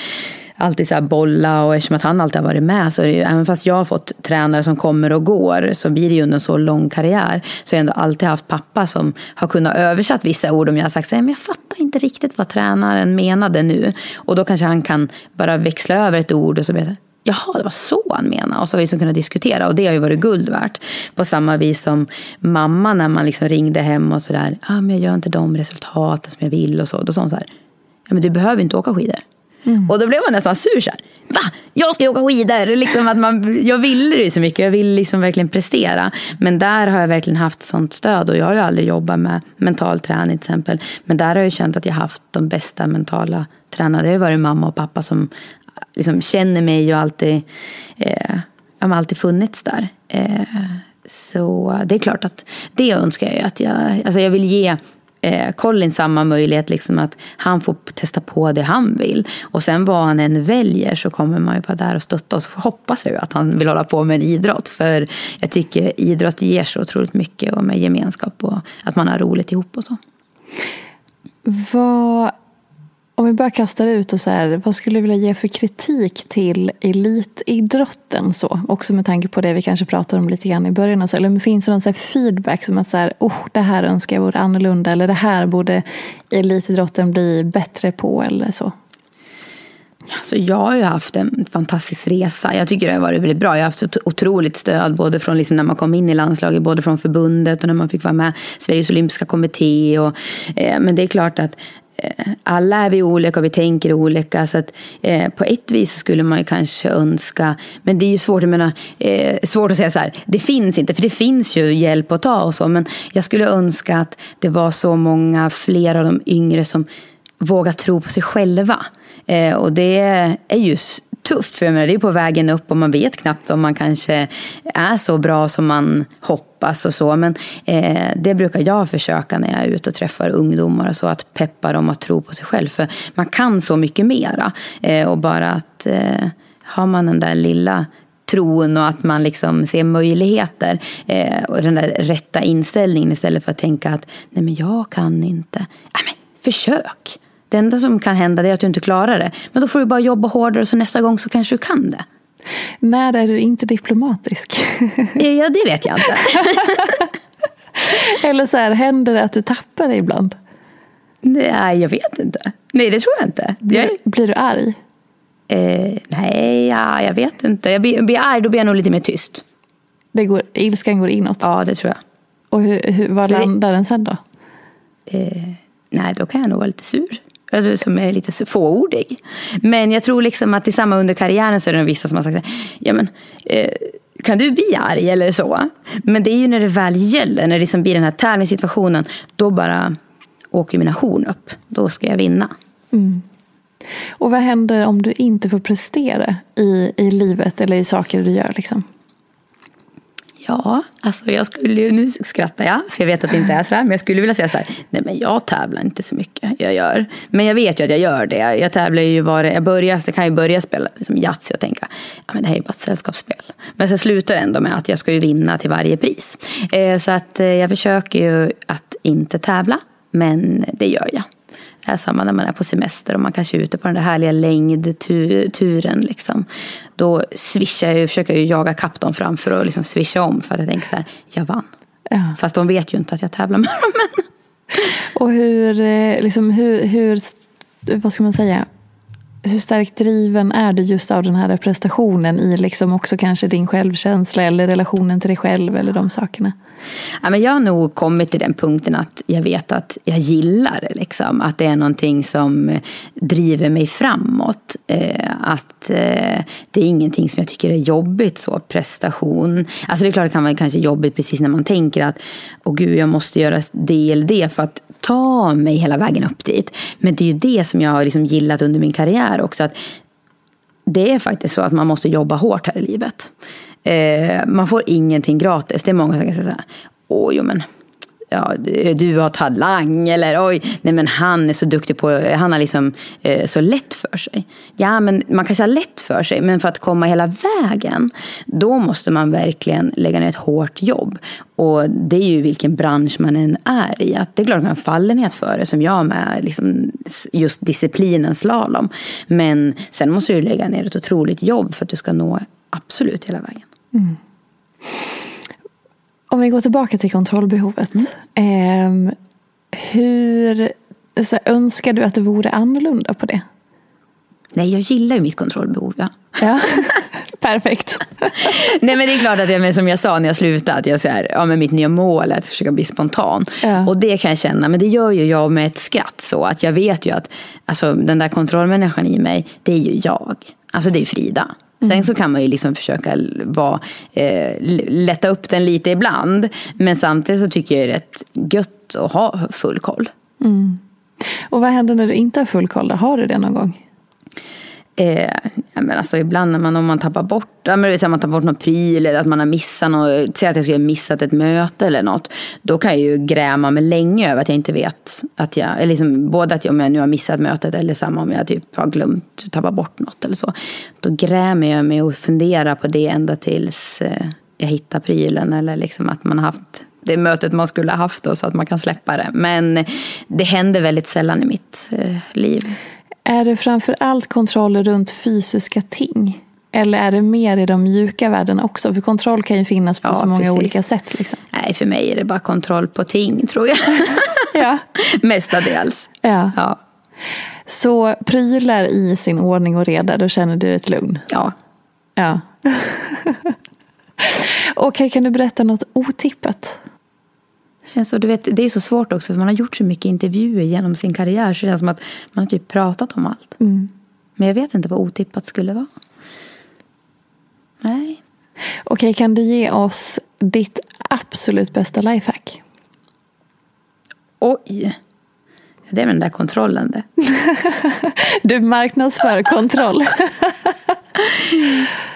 S2: alltid så bolla och eftersom att han alltid har varit med så är det ju, även fast jag har fått tränare som kommer och går så blir det ju under en så lång karriär så har jag ändå alltid haft pappa som har kunnat översätta vissa ord om jag har sagt så här, men jag fattar inte riktigt vad tränaren menade nu och då kanske han kan bara växla över ett ord och så vet Jaha, det var så han menade. Och så har vi liksom kunnat diskutera. Och det har ju varit guld värt. På samma vis som mamma när man liksom ringde hem och sådär. Ah, men jag gör inte de resultaten som jag vill och så. Då sa hon så här. Ja, men du behöver inte åka skidor. Mm. Och då blev man nästan sur. Så här, Va? Jag ska ju åka skidor! Liksom att man, jag ville det ju så mycket. Jag ville liksom verkligen prestera. Men där har jag verkligen haft sånt stöd. Och jag har ju aldrig jobbat med mental träning till exempel. Men där har jag känt att jag haft de bästa mentala tränarna. Det har ju varit mamma och pappa som liksom känner mig och alltid, eh, har alltid funnits där. Eh, så det är klart att det önskar jag. Att jag, alltså jag vill ge eh, Colin samma möjlighet liksom att han får testa på det han vill. Och sen vad han än väljer så kommer man ju vara där och stötta. Och så hoppas jag att han vill hålla på med en idrott. För jag tycker idrott ger så otroligt mycket och med gemenskap och att man har roligt ihop och så.
S1: Vad om vi bara kastar ut och så här, vad skulle du vilja ge för kritik till elitidrotten så? Också med tanke på det vi kanske pratade om lite grann i början. Och så, eller finns det någon så feedback som att så här, oh, det här önskar jag vore annorlunda eller det här borde elitidrotten bli bättre på eller så?
S2: Alltså jag har ju haft en fantastisk resa. Jag tycker det har varit väldigt bra. Jag har haft ett otroligt stöd både från liksom när man kom in i landslaget, både från förbundet och när man fick vara med Sveriges olympiska kommitté. Och, eh, men det är klart att Eh, alla är vi olika och vi tänker olika. Så att, eh, på ett vis skulle man ju kanske önska, men det är ju svårt, jag menar, eh, svårt att säga så här, det finns inte, för det finns ju hjälp att ta och så, men jag skulle önska att det var så många fler av de yngre som vågar tro på sig själva. Eh, och det är ju tufft, för jag menar, det är på vägen upp och man vet knappt om man kanske är så bra som man hoppas och så. Men eh, det brukar jag försöka när jag är ute och träffar ungdomar och så, att peppa dem att tro på sig själv. För man kan så mycket mera. Eh, och bara att eh, har man den där lilla tron och att man liksom ser möjligheter eh, och den där rätta inställningen istället för att tänka att nej men jag kan inte. Nej, men försök! Det enda som kan hända är att du inte klarar det. Men då får du bara jobba hårdare så nästa gång så kanske du kan det.
S1: När är du inte diplomatisk?
S2: ja, det vet jag inte.
S1: Eller så här, händer det att du tappar det ibland?
S2: Nej, jag vet inte. Nej, det tror jag inte.
S1: Blir, blir du arg?
S2: Eh, nej, ja, jag vet inte. Jag blir, blir arg, då blir jag nog lite mer tyst.
S1: Det går, ilskan går inåt?
S2: Ja, det tror jag.
S1: Och hur, hur, var landar den sen då?
S2: Eh, nej, då kan jag nog vara lite sur Alltså, som är lite fåordig. Men jag tror liksom att i samma under karriären så är det vissa som har sagt ja men eh, kan du bli arg eller så? Men det är ju när det väl gäller, när det liksom blir den här tävlingssituationen, då bara åker mina horn upp. Då ska jag vinna. Mm.
S1: Och vad händer om du inte får prestera i, i livet eller i saker du gör? Liksom?
S2: Ja, alltså jag skulle ju, nu skrattar jag för jag vet att det inte är så här, men jag skulle vilja säga så här, nej men jag tävlar inte så mycket, jag gör. Men jag vet ju att jag gör det. Jag tävlar ju var jag börjar, så kan jag börja spela liksom Yatzy och tänka, ja men det här är ju bara ett sällskapsspel. Men sen slutar det ändå med att jag ska ju vinna till varje pris. Eh, så att eh, jag försöker ju att inte tävla, men det gör jag. Är samma när man är på semester och man kanske är ute på den där härliga längdturen. Liksom. Då swishar jag, försöker jag jaga kapp dem framför och liksom swisha om för att jag tänker så här, jag vann. Ja. Fast de vet ju inte att jag tävlar med dem.
S1: och hur, eh, liksom, hur, hur, vad ska man säga, hur starkt driven är du just av den här prestationen i liksom också kanske din självkänsla eller relationen till dig själv eller de sakerna?
S2: Ja, men jag har nog kommit till den punkten att jag vet att jag gillar det. Liksom. Att det är någonting som eh, driver mig framåt. Eh, att eh, det är ingenting som jag tycker är jobbigt, så prestation. Alltså det är klart det kan vara kanske jobbigt precis när man tänker att åh gud, jag måste göra det eller det för att ta mig hela vägen upp dit. Men det är ju det som jag har liksom gillat under min karriär också. Att det är faktiskt så att man måste jobba hårt här i livet. Eh, man får ingenting gratis. Det är många som kan säga så här, åh jo men ja, du har talang eller oj, nej men han är så duktig på, han har liksom eh, så lätt för sig. Ja, men man kanske har lätt för sig, men för att komma hela vägen, då måste man verkligen lägga ner ett hårt jobb. Och det är ju vilken bransch man än är i. Att det är klart man faller fallenhet för det, som jag med liksom just disciplinen slalom. Men sen måste du lägga ner ett otroligt jobb för att du ska nå absolut hela vägen. Mm.
S1: Om vi går tillbaka till kontrollbehovet. Mm. Eh, hur så önskar du att det vore annorlunda på det?
S2: Nej, jag gillar ju mitt kontrollbehov. Ja.
S1: ja. Perfekt.
S2: Nej, men det är klart att jag, som jag sa när jag slutade, att jag så här, ja, men mitt nya mål är att försöka bli spontan. Ja. Och det kan jag känna, men det gör ju jag med ett skratt så att jag vet ju att alltså, den där kontrollmänniskan i mig, det är ju jag. Alltså det är Frida. Sen mm. så kan man ju liksom försöka vara, eh, lätta upp den lite ibland. Men samtidigt så tycker jag det är rätt gött att ha full koll.
S1: Mm. Och vad händer när du inte har full koll? Har du det någon gång?
S2: Eh, men alltså ibland när man, om man tappar bort, ja, men man tappar bort någon pryl eller att man har missat något, säg att jag skulle ha missat ett möte eller något. Då kan jag ju gräma mig länge över att jag inte vet att jag, eller liksom, både att jag, om jag nu har missat mötet eller samma om jag typ har glömt, tappat bort något eller så. Då grämer jag mig och funderar på det ända tills eh, jag hittar prylen eller liksom att man har haft det mötet man skulle ha haft då, så att man kan släppa det. Men det händer väldigt sällan i mitt eh, liv.
S1: Är det framför allt kontroller runt fysiska ting? Eller är det mer i de mjuka värdena också? För kontroll kan ju finnas på ja, så många precis. olika sätt. Liksom.
S2: Nej, för mig är det bara kontroll på ting tror jag. ja. Mestadels.
S1: Ja. ja. Så prylar i sin ordning och reda, då känner du ett lugn?
S2: Ja.
S1: Ja. Okej, okay, kan du berätta något otippat?
S2: Känns så, du vet, det är så svårt också för man har gjort så mycket intervjuer genom sin karriär så det känns som att man har typ pratat om allt. Mm. Men jag vet inte vad otippat skulle vara. Nej.
S1: Okej, kan du ge oss ditt absolut bästa lifehack?
S2: Oj. Det är den där kontrollen det.
S1: du marknadsför kontroll.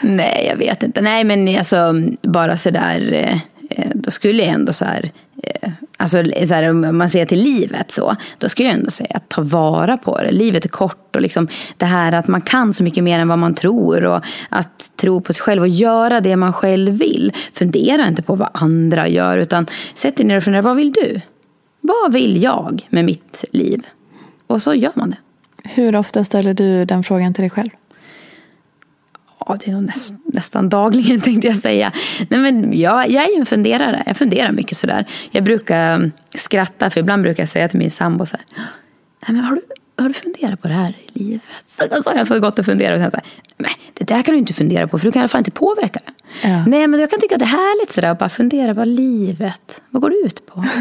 S2: Nej, jag vet inte. Nej, men alltså bara sådär. Eh, eh, då skulle jag ändå så här Eh, alltså, så här, om man ser till livet så, då skulle jag ändå säga att ta vara på det. Livet är kort och liksom det här att man kan så mycket mer än vad man tror och att tro på sig själv och göra det man själv vill. Fundera inte på vad andra gör utan sätt dig ner och fundera, vad vill du? Vad vill jag med mitt liv? Och så gör man det.
S1: Hur ofta ställer du den frågan till dig själv?
S2: Ja, det är nog näst, nästan dagligen tänkte jag säga. Nej, men jag, jag är ju en funderare. Jag funderar mycket sådär. Jag brukar mm, skratta för ibland brukar jag säga till min sambo så här. Nej, men har, du, har du funderat på det här i livet? Så, så har jag fått gått och fundera och så här, nej det där kan du inte fundera på för du kan i alla fall inte påverka det. Ja. Nej men jag kan tycka att det är härligt sådär att bara fundera på livet. Vad går det ut på?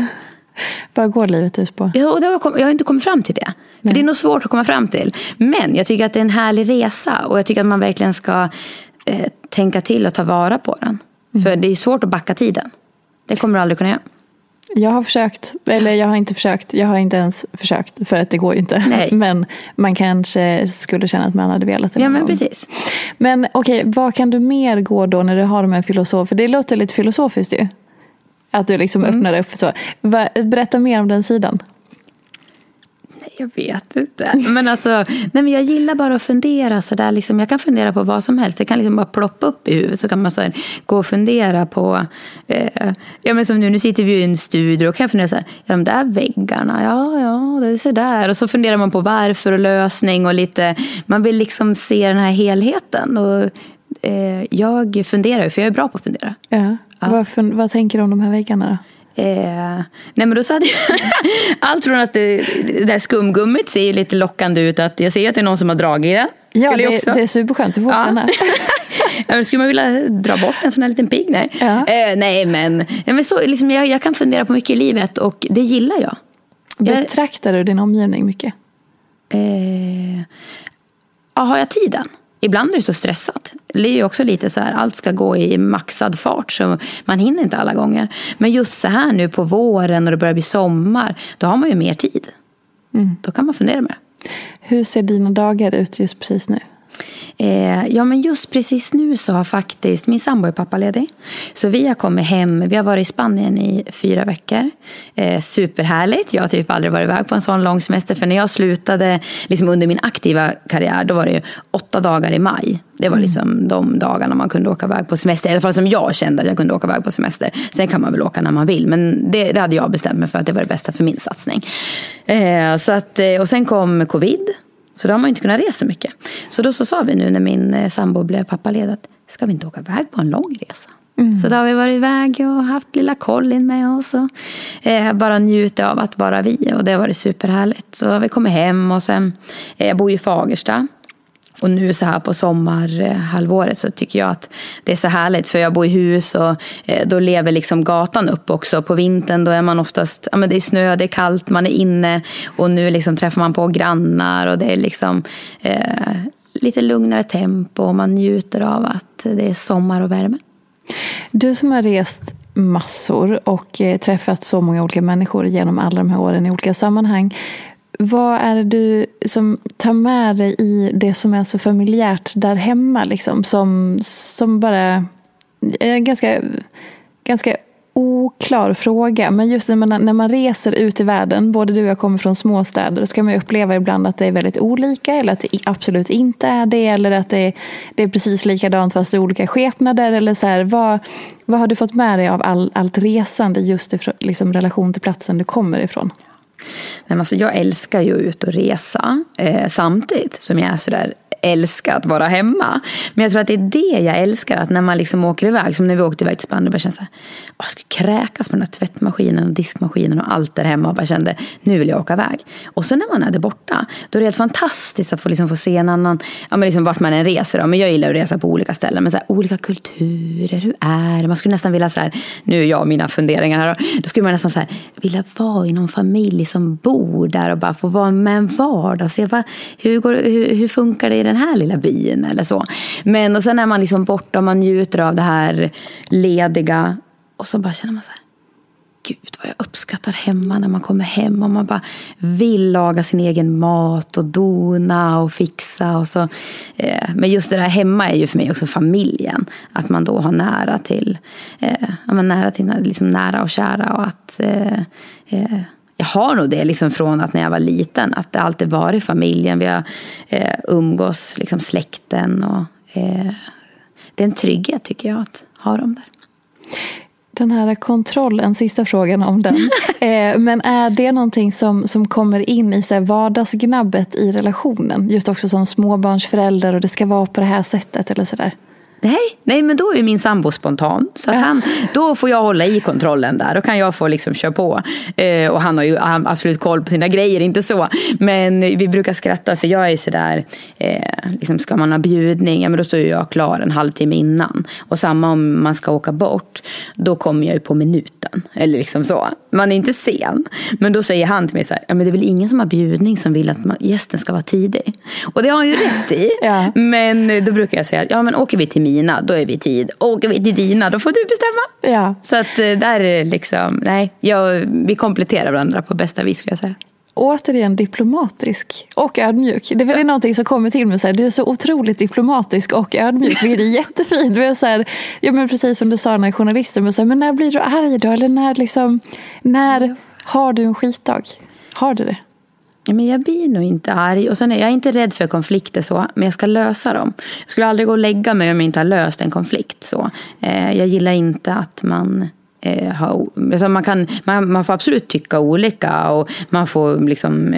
S1: Vad går livet ut på?
S2: Ja, och har jag, jag har inte kommit fram till det. För det är nog svårt att komma fram till. Men jag tycker att det är en härlig resa. Och jag tycker att man verkligen ska eh, tänka till och ta vara på den. Mm. För det är svårt att backa tiden. Det kommer du aldrig kunna göra.
S1: Jag har försökt, eller jag har inte försökt, jag har inte ens försökt för att det går ju inte.
S2: Nej.
S1: Men man kanske skulle känna att man hade velat det
S2: Ja men
S1: gång.
S2: precis.
S1: Men okej, vad kan du mer gå då när du har de här filosofer? För det låter lite filosofiskt ju. Att du liksom
S2: Mm.
S1: öppnar upp så. Berätta mer om den sidan.
S2: Jag vet inte. Men alltså, nej men jag gillar bara att fundera sådär. Liksom, jag kan fundera på vad som helst. Det kan liksom bara ploppa upp i huvudet. Så kan man så här, gå och fundera på... Eh, ja, men som nu, nu sitter vi i en studio och kan jag fundera så här. Ja, de där väggarna, ja, ja, det är sådär. Och så funderar man på varför och lösning och lite... Man vill liksom se den här helheten. Och, eh, jag funderar för jag är bra på att fundera.
S1: Ja. Vad, fun- vad tänker du om de här väggarna då?
S2: Eh, nej men då jag allt från att det, det där skumgummit ser ju lite lockande ut. Att jag ser att det är någon som har dragit i det.
S1: Ja,
S2: jag
S1: det, det är superskönt. Du får
S2: Ja.
S1: känna.
S2: Ja, Skulle man vilja dra bort en sån här liten pigg? Nej.
S1: Ja.
S2: Eh, nej men, nej, men så, liksom, jag, jag kan fundera på mycket i livet och det gillar jag. Jag-
S1: Betraktar du din omgivning mycket?
S2: Eh, ja, har jag tiden? Ibland är det så stressat. Det är ju också lite så här, allt ska gå i maxad fart så man hinner inte alla gånger. Men just så här nu på våren och det börjar bli sommar, då har man ju mer tid. Då kan man fundera mer.
S1: Hur ser dina dagar ut just precis nu?
S2: Eh, ja, men just precis nu så har faktiskt min sambo är pappaledig. Så vi har kommit hem. Vi har varit i Spanien i fyra veckor. Eh, superhärligt. Jag har typ aldrig varit iväg på en sån lång semester. För när jag slutade liksom under min aktiva karriär, då var det ju åtta dagar i maj. Det var liksom de dagarna man kunde åka iväg på semester. I alla fall som jag kände att jag kunde åka iväg på semester. Sen kan man väl åka när man vill. Men det, det hade jag bestämt mig för att det var det bästa för min satsning. Eh, så att, eh, och sen kom covid. Så då har man inte kunnat resa mycket. Så då så sa vi nu när min eh, sambo blev pappaledig att ska vi inte åka iväg på en lång resa? Så då har vi varit iväg och haft lilla Colin med oss och eh, bara njutit av att vara vi. Och det har varit superhärligt. Så har vi kommit hem och sen, eh, jag bor ju i Fagersta. Och nu så här på sommarhalvåret så tycker jag att det är så härligt för jag bor i hus och eh, då lever liksom gatan upp också. På vintern då är man oftast, ja men det är snö, det är kallt, man är inne och nu liksom träffar man på grannar och det är liksom eh, lite lugnare tempo och man njuter av att det är sommar och värme.
S1: Du som har rest massor och eh, träffat så många olika människor genom alla de här åren i olika sammanhang. Vad är det du som tar med dig i det som är så familjärt där hemma? Liksom, som, som bara är en ganska, ganska oklar fråga. Men just när man, när man reser ut i världen, både du och jag kommer från småstäder, så kan man ju uppleva ibland att det är väldigt olika eller att det absolut inte är det. Eller att det är, det är precis likadant fast i olika skepnader. Eller så här, vad, vad har du fått med dig av all, allt resande just i liksom, relation till platsen du kommer ifrån?
S2: Nej, alltså, jag älskar ju att ut och resa eh, samtidigt som jag är sådär älska att vara hemma. Men jag tror att det är det jag älskar. Att när man liksom åker iväg, som när vi åkte iväg till Spanien, bara kände så här, jag skulle kräkas på den här tvättmaskinen och diskmaskinen och allt där hemma. Och bara kände, nu vill jag åka iväg. Och sen när man är där borta, då är det helt fantastiskt att få, liksom få se en annan, ja men liksom vart man än reser. Då. Men jag gillar att resa på olika ställen. Men så här, olika kulturer, hur är det? Man skulle nästan vilja så här, nu är jag och mina funderingar här. Då, då skulle man nästan så här, vilja vara i någon familj som bor där och bara få vara med en vardag. Och se vad, hur, går, hur, hur funkar det i den den här lilla byn eller så. Men och sen är man liksom borta och man njuter av det här lediga. Och så bara känner man så här, gud vad jag uppskattar hemma när man kommer hem och man bara vill laga sin egen mat och dona och fixa. Och så. Eh, men just det där hemma är ju för mig också familjen. Att man då har nära till, eh, nära, till liksom nära och kära. Och att, eh, eh jag har nog det liksom från att när jag var liten. Att det alltid varit familjen. Vi har eh, umgås, liksom släkten. Och, eh, det är en trygghet tycker jag att ha dem där.
S1: Den här kontrollen, sista frågan om den. eh, men är det någonting som, som kommer in i så här vardagsgnabbet i relationen? Just också som småbarnsförälder och det ska vara på det här sättet eller sådär.
S2: Nej, nej, men då är min sambo spontan. Så han, då får jag hålla i kontrollen där. Då kan jag få liksom köra på. Eh, och han har ju han har absolut koll på sina grejer, inte så. Men vi brukar skratta för jag är sådär, eh, liksom ska man ha bjudning, ja men då står ju jag klar en halvtimme innan. Och samma om man ska åka bort, då kommer jag ju på minuten. Eller liksom så. Man är inte sen. Men då säger han till mig så här, ja men det är väl ingen som har bjudning som vill att man, gästen ska vara tidig. Och det har han ju rätt i.
S1: Ja.
S2: Men då brukar jag säga, ja men åker vi till mina, då är vi tid. Åker vi till dina, då får du bestämma.
S1: Ja.
S2: Så att eh, där är liksom, nej, jag, vi kompletterar varandra på bästa vis skulle jag säga.
S1: Återigen diplomatisk och ödmjuk. Det är väl någonting som kommer till mig. Så här, du är så otroligt diplomatisk och ödmjuk, vilket är jättefint. Är så här, ja, men precis som du sa när journalisten, men, så här, men när blir du arg då? Eller när, liksom, när har du en skitdag? Har du det?
S2: Ja, men jag blir nog inte arg. Och sen är jag inte rädd för konflikter så, men jag ska lösa dem. Jag skulle aldrig gå och lägga mig om jag inte har löst en konflikt. så. Eh, jag gillar inte att man eh, har... Alltså man, kan, man, man får absolut tycka olika och man får liksom...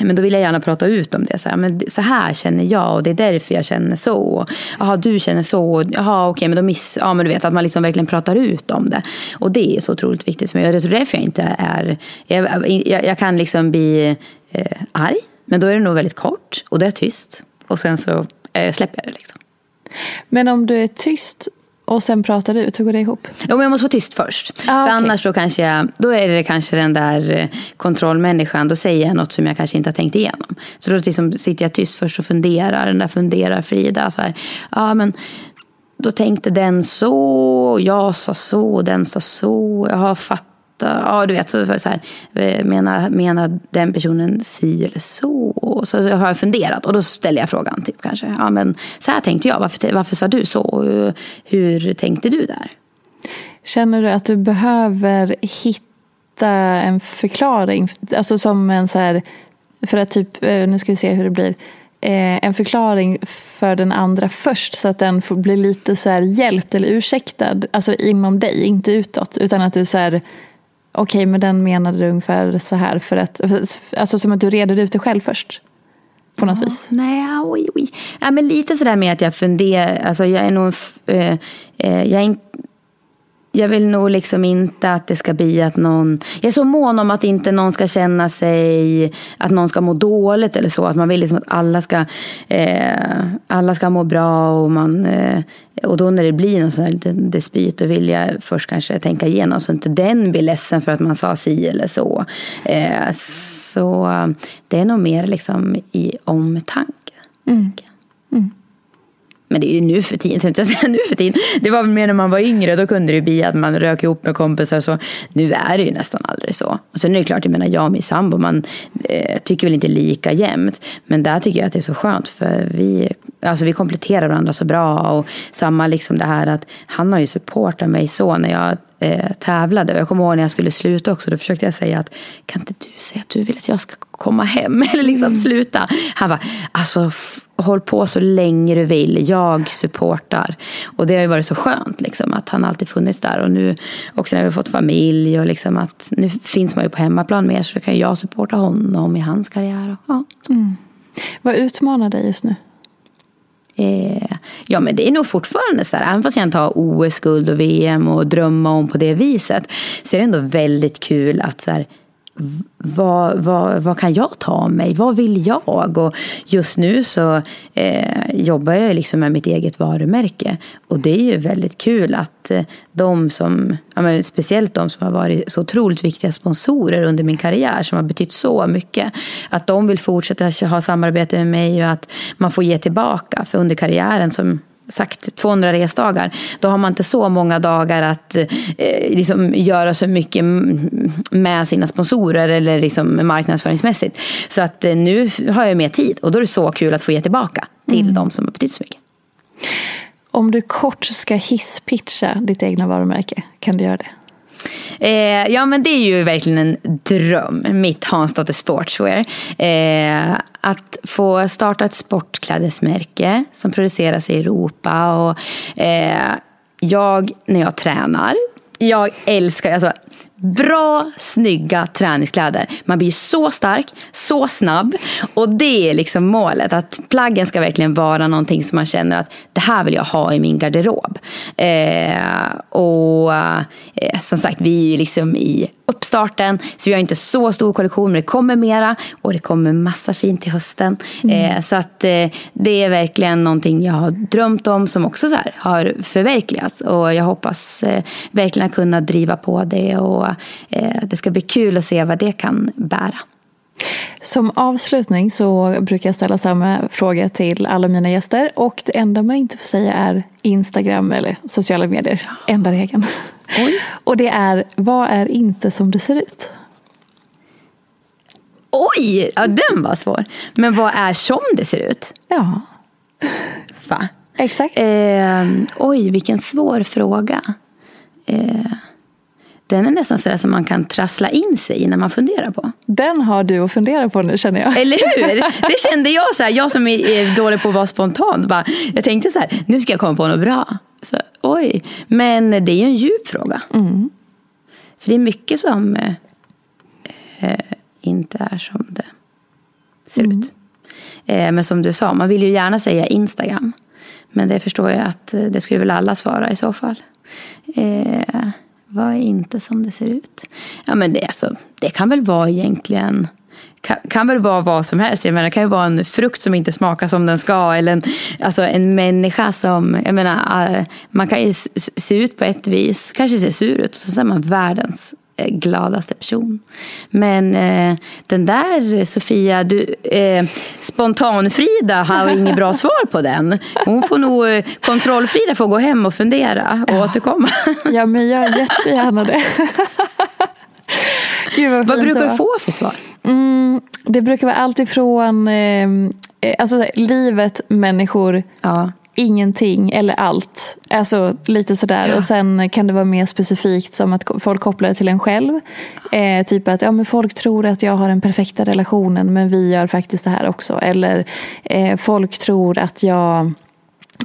S2: Men då vill jag gärna prata ut om det. Så här, men så här känner jag och det är därför jag känner så. Jaha, du känner så. Jaha, okej, men då miss... Ja, men du vet att man liksom verkligen pratar ut om det. Och det är så otroligt viktigt för mig. Och det är därför jag inte är... Jag, jag, jag kan liksom bli eh, arg, men då är det nog väldigt kort och då är jag tyst. Och sen så eh, släpper jag det liksom.
S1: Men om du är tyst och sen pratar ut, hur går det ihop?
S2: Jo, men jag måste vara tyst först.
S1: Ah,
S2: För
S1: okej.
S2: annars då, kanske jag, då är det kanske den där eh, kontrollmänniskan. Då säger jag något som jag kanske inte har tänkt igenom. Så då liksom sitter jag tyst först och funderar. Den där funderar Frida. Så här, ja, men då tänkte den så, jag sa så, den sa så. Jag har fattat. Ja, du vet, så, så här, eh, menar, menar den personen si eller så? Och så har jag funderat och då ställer jag frågan. Typ, kanske. Ja, men så här tänkte jag. Varför, varför sa du så? Eh, hur, tänkte du där?
S1: Känner du att du behöver hitta en förklaring? Alltså som en så här, för att typ, eh, nu ska vi se hur det blir. En förklaring för den andra först så att den får bli lite så här hjälpt eller ursäktad. Alltså inom dig, inte utåt. Utan att du så här, okej men den menade ungefär så här för att, alltså som att du reder ut det själv först. På något vis.
S2: Nej, oj, oj. Ja, men lite sådär med att jag funderar. Alltså jag är nog... Eh, eh, jag, är in, jag vill nog liksom inte att det ska bli att någon... Jag är så mån om att inte någon ska känna sig... Att någon ska må dåligt eller så. Att man vill liksom att alla ska, eh, alla ska må bra. Och, man, eh, och då när det blir någon sån här liten dispyt då vill jag först kanske tänka igenom så inte den blir ledsen för att man sa si eller så. Eh, så det är nog mer liksom i omtanke. Mm. Mm. Men det är ju nu för tiden, tänkte jag säga nu för tiden. Det var väl mer när man var yngre, då kunde det ju bli att man rök ihop med kompisar och så. Nu är det ju nästan aldrig så. Och sen är det klart, jag menar jag och min sambo, man eh, tycker väl inte lika jämt. Men där tycker jag att det är så skönt för vi, alltså vi kompletterar varandra så bra. Och samma liksom det här att han har ju supportat mig så när jag eh, tävlade. Och jag kommer ihåg när jag skulle sluta också, då försökte jag säga att kan inte du säga att du vill att jag ska komma hem? Eller liksom sluta. Han var alltså håll på så länge du vill. Jag supportar. Och det har ju varit så skönt liksom, att han alltid funnits där. Och nu också när vi har fått familj och liksom att nu finns man ju på hemmaplan mer så då kan jag supporta honom i hans karriär. Och, ja, så.
S1: Vad utmanar dig just nu?
S2: Eh, ja men det är nog fortfarande så här, även fast jag inte har OS-guld och VM och drömma om på det viset. Så är det ändå väldigt kul att så här, vad, vad, vad kan jag ta av mig? Vad vill jag? Och just nu så eh, jobbar jag liksom med mitt eget varumärke. Och det är ju väldigt kul att eh, de som, ja, men speciellt de som har varit så otroligt viktiga sponsorer under min karriär, som har betytt så mycket, att de vill fortsätta ha samarbete med mig och att man får ge tillbaka. För under karriären som sagt 200 resdagar, då har man inte så många dagar att eh, liksom göra så mycket med sina sponsorer eller liksom marknadsföringsmässigt. Så att eh, nu har jag mer tid och då är det så kul att få ge tillbaka till de som har betytt så mycket.
S1: Om du kort ska hisspitcha ditt egna varumärke, kan du göra det?
S2: Eh, ja men det är ju verkligen en dröm, mitt Hansdotter Sportswear. Eh, att få starta ett sportklädesmärke som produceras i Europa. Och, eh, jag, när jag tränar, jag älskar, alltså Bra, snygga träningskläder. Man blir så stark, så snabb. Och det är liksom målet. Att plaggen ska verkligen vara någonting som man känner att det här vill jag ha i min garderob. Eh, och eh, som sagt, vi är ju liksom i uppstarten. Så vi har inte så stor kollektion, men det kommer mera. Och det kommer massa fint till hösten. Eh, så att eh, det är verkligen någonting jag har drömt om som också så här har förverkligats. Och jag hoppas eh, verkligen kunna driva på det. Och eh, det ska bli kul att se vad det kan bära.
S1: Som avslutning så brukar jag ställa samma fråga till alla mina gäster och det enda man inte får säga är Instagram eller sociala medier. Enda regeln.
S2: Oj.
S1: Och det är, vad är inte som det ser ut?
S2: Oj, ja, den var svår. Men vad är som det ser ut?
S1: Ja,
S2: Va?
S1: exakt.
S2: Eh, oj, vilken svår fråga. Eh, den är nästan sådär som man kan trassla in sig i när man funderar på.
S1: Den har du att fundera på nu känner jag.
S2: Eller hur? Det kände jag, så här, jag som är, dålig på att vara spontan. Bara, jag tänkte så här, nu ska jag komma på något bra. Så, oj, men det är ju en djup fråga. För det är mycket som eh, eh, inte är som det ser ut. Eh, men som du sa, man vill ju gärna säga Instagram. Men det förstår jag att eh, det skulle väl alla svara i så fall. Eh, vad är inte som det ser ut? Ja, men det, alltså, det kan väl vara egentligen kan, kan väl vara vad som helst. Jag menar, det kan ju vara en frukt som inte smakar som den ska. Eller en, alltså en människa som... Jag menar, äh, man kan ju se ut på ett vis, kanske se sur ut. Och så är man världens gladaste person. Men eh, den där Sofia, du, eh, spontan-Frida har inget bra svar på den. Hon får nog, eh, kontroll-Frida får gå hem och fundera och återkomma.
S1: Ja, men jag gör jättegärna det. Gud vad,
S2: Vad brukar du få för svar?
S1: Mm, det brukar vara allt ifrån eh, eh, alltså, livet, människor,
S2: Ja.
S1: Ingenting eller allt. Alltså lite sådär. Och sen kan det vara mer specifikt som att folk kopplar det till en själv. Eh, typ att ja, men folk tror att jag har den perfekta relationen men vi gör faktiskt det här också. Eller eh, folk tror att jag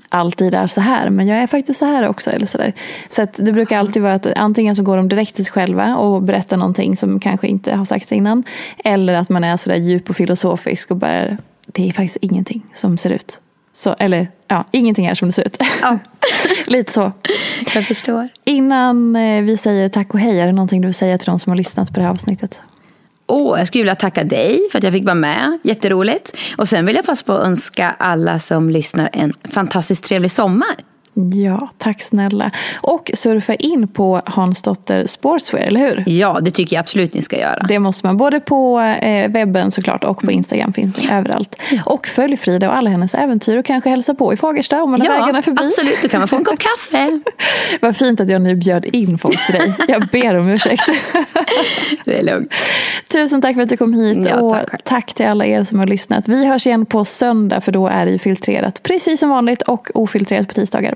S1: alltid är så här men jag är faktiskt så här också. Eller så där. så att det brukar alltid vara att antingen så går de direkt till sig själva och berättar någonting som kanske inte har sagts innan. Eller att man är så där djup och filosofisk och bara det är faktiskt ingenting som ser ut. Så, eller ja, ingenting är som det ser ut.
S2: Ja.
S1: Lite så.
S2: Jag förstår.
S1: Innan eh, vi säger tack och hej, är det någonting du vill säga till de som har lyssnat på det här avsnittet?
S2: Åh, jag skulle vilja tacka dig för att jag fick vara med. Jätteroligt. Och sen vill jag passa på att önska alla som lyssnar en fantastiskt trevlig sommar.
S1: Ja, tack snälla. Och surfa in på Hansdotter Sportswear, eller hur?
S2: Ja, det tycker jag absolut ni ska göra.
S1: Det måste man. Både på eh, webben såklart och på Instagram finns det överallt. Och följ Frida och alla hennes äventyr och kanske hälsa på i Fagersta om man har vägarna
S2: Ja,
S1: förbi.
S2: absolut. Då kan man få en kopp kaffe.
S1: Vad fint att jag nu bjöd in folk till dig. Jag ber om ursäkt.
S2: Det är lugnt.
S1: Tusen tack för att du kom hit
S2: Ja,
S1: och
S2: tack
S1: tack till alla er som har lyssnat. Vi hörs igen på söndag för då är det ju filtrerat precis som vanligt och ofiltrerat på tisdagar.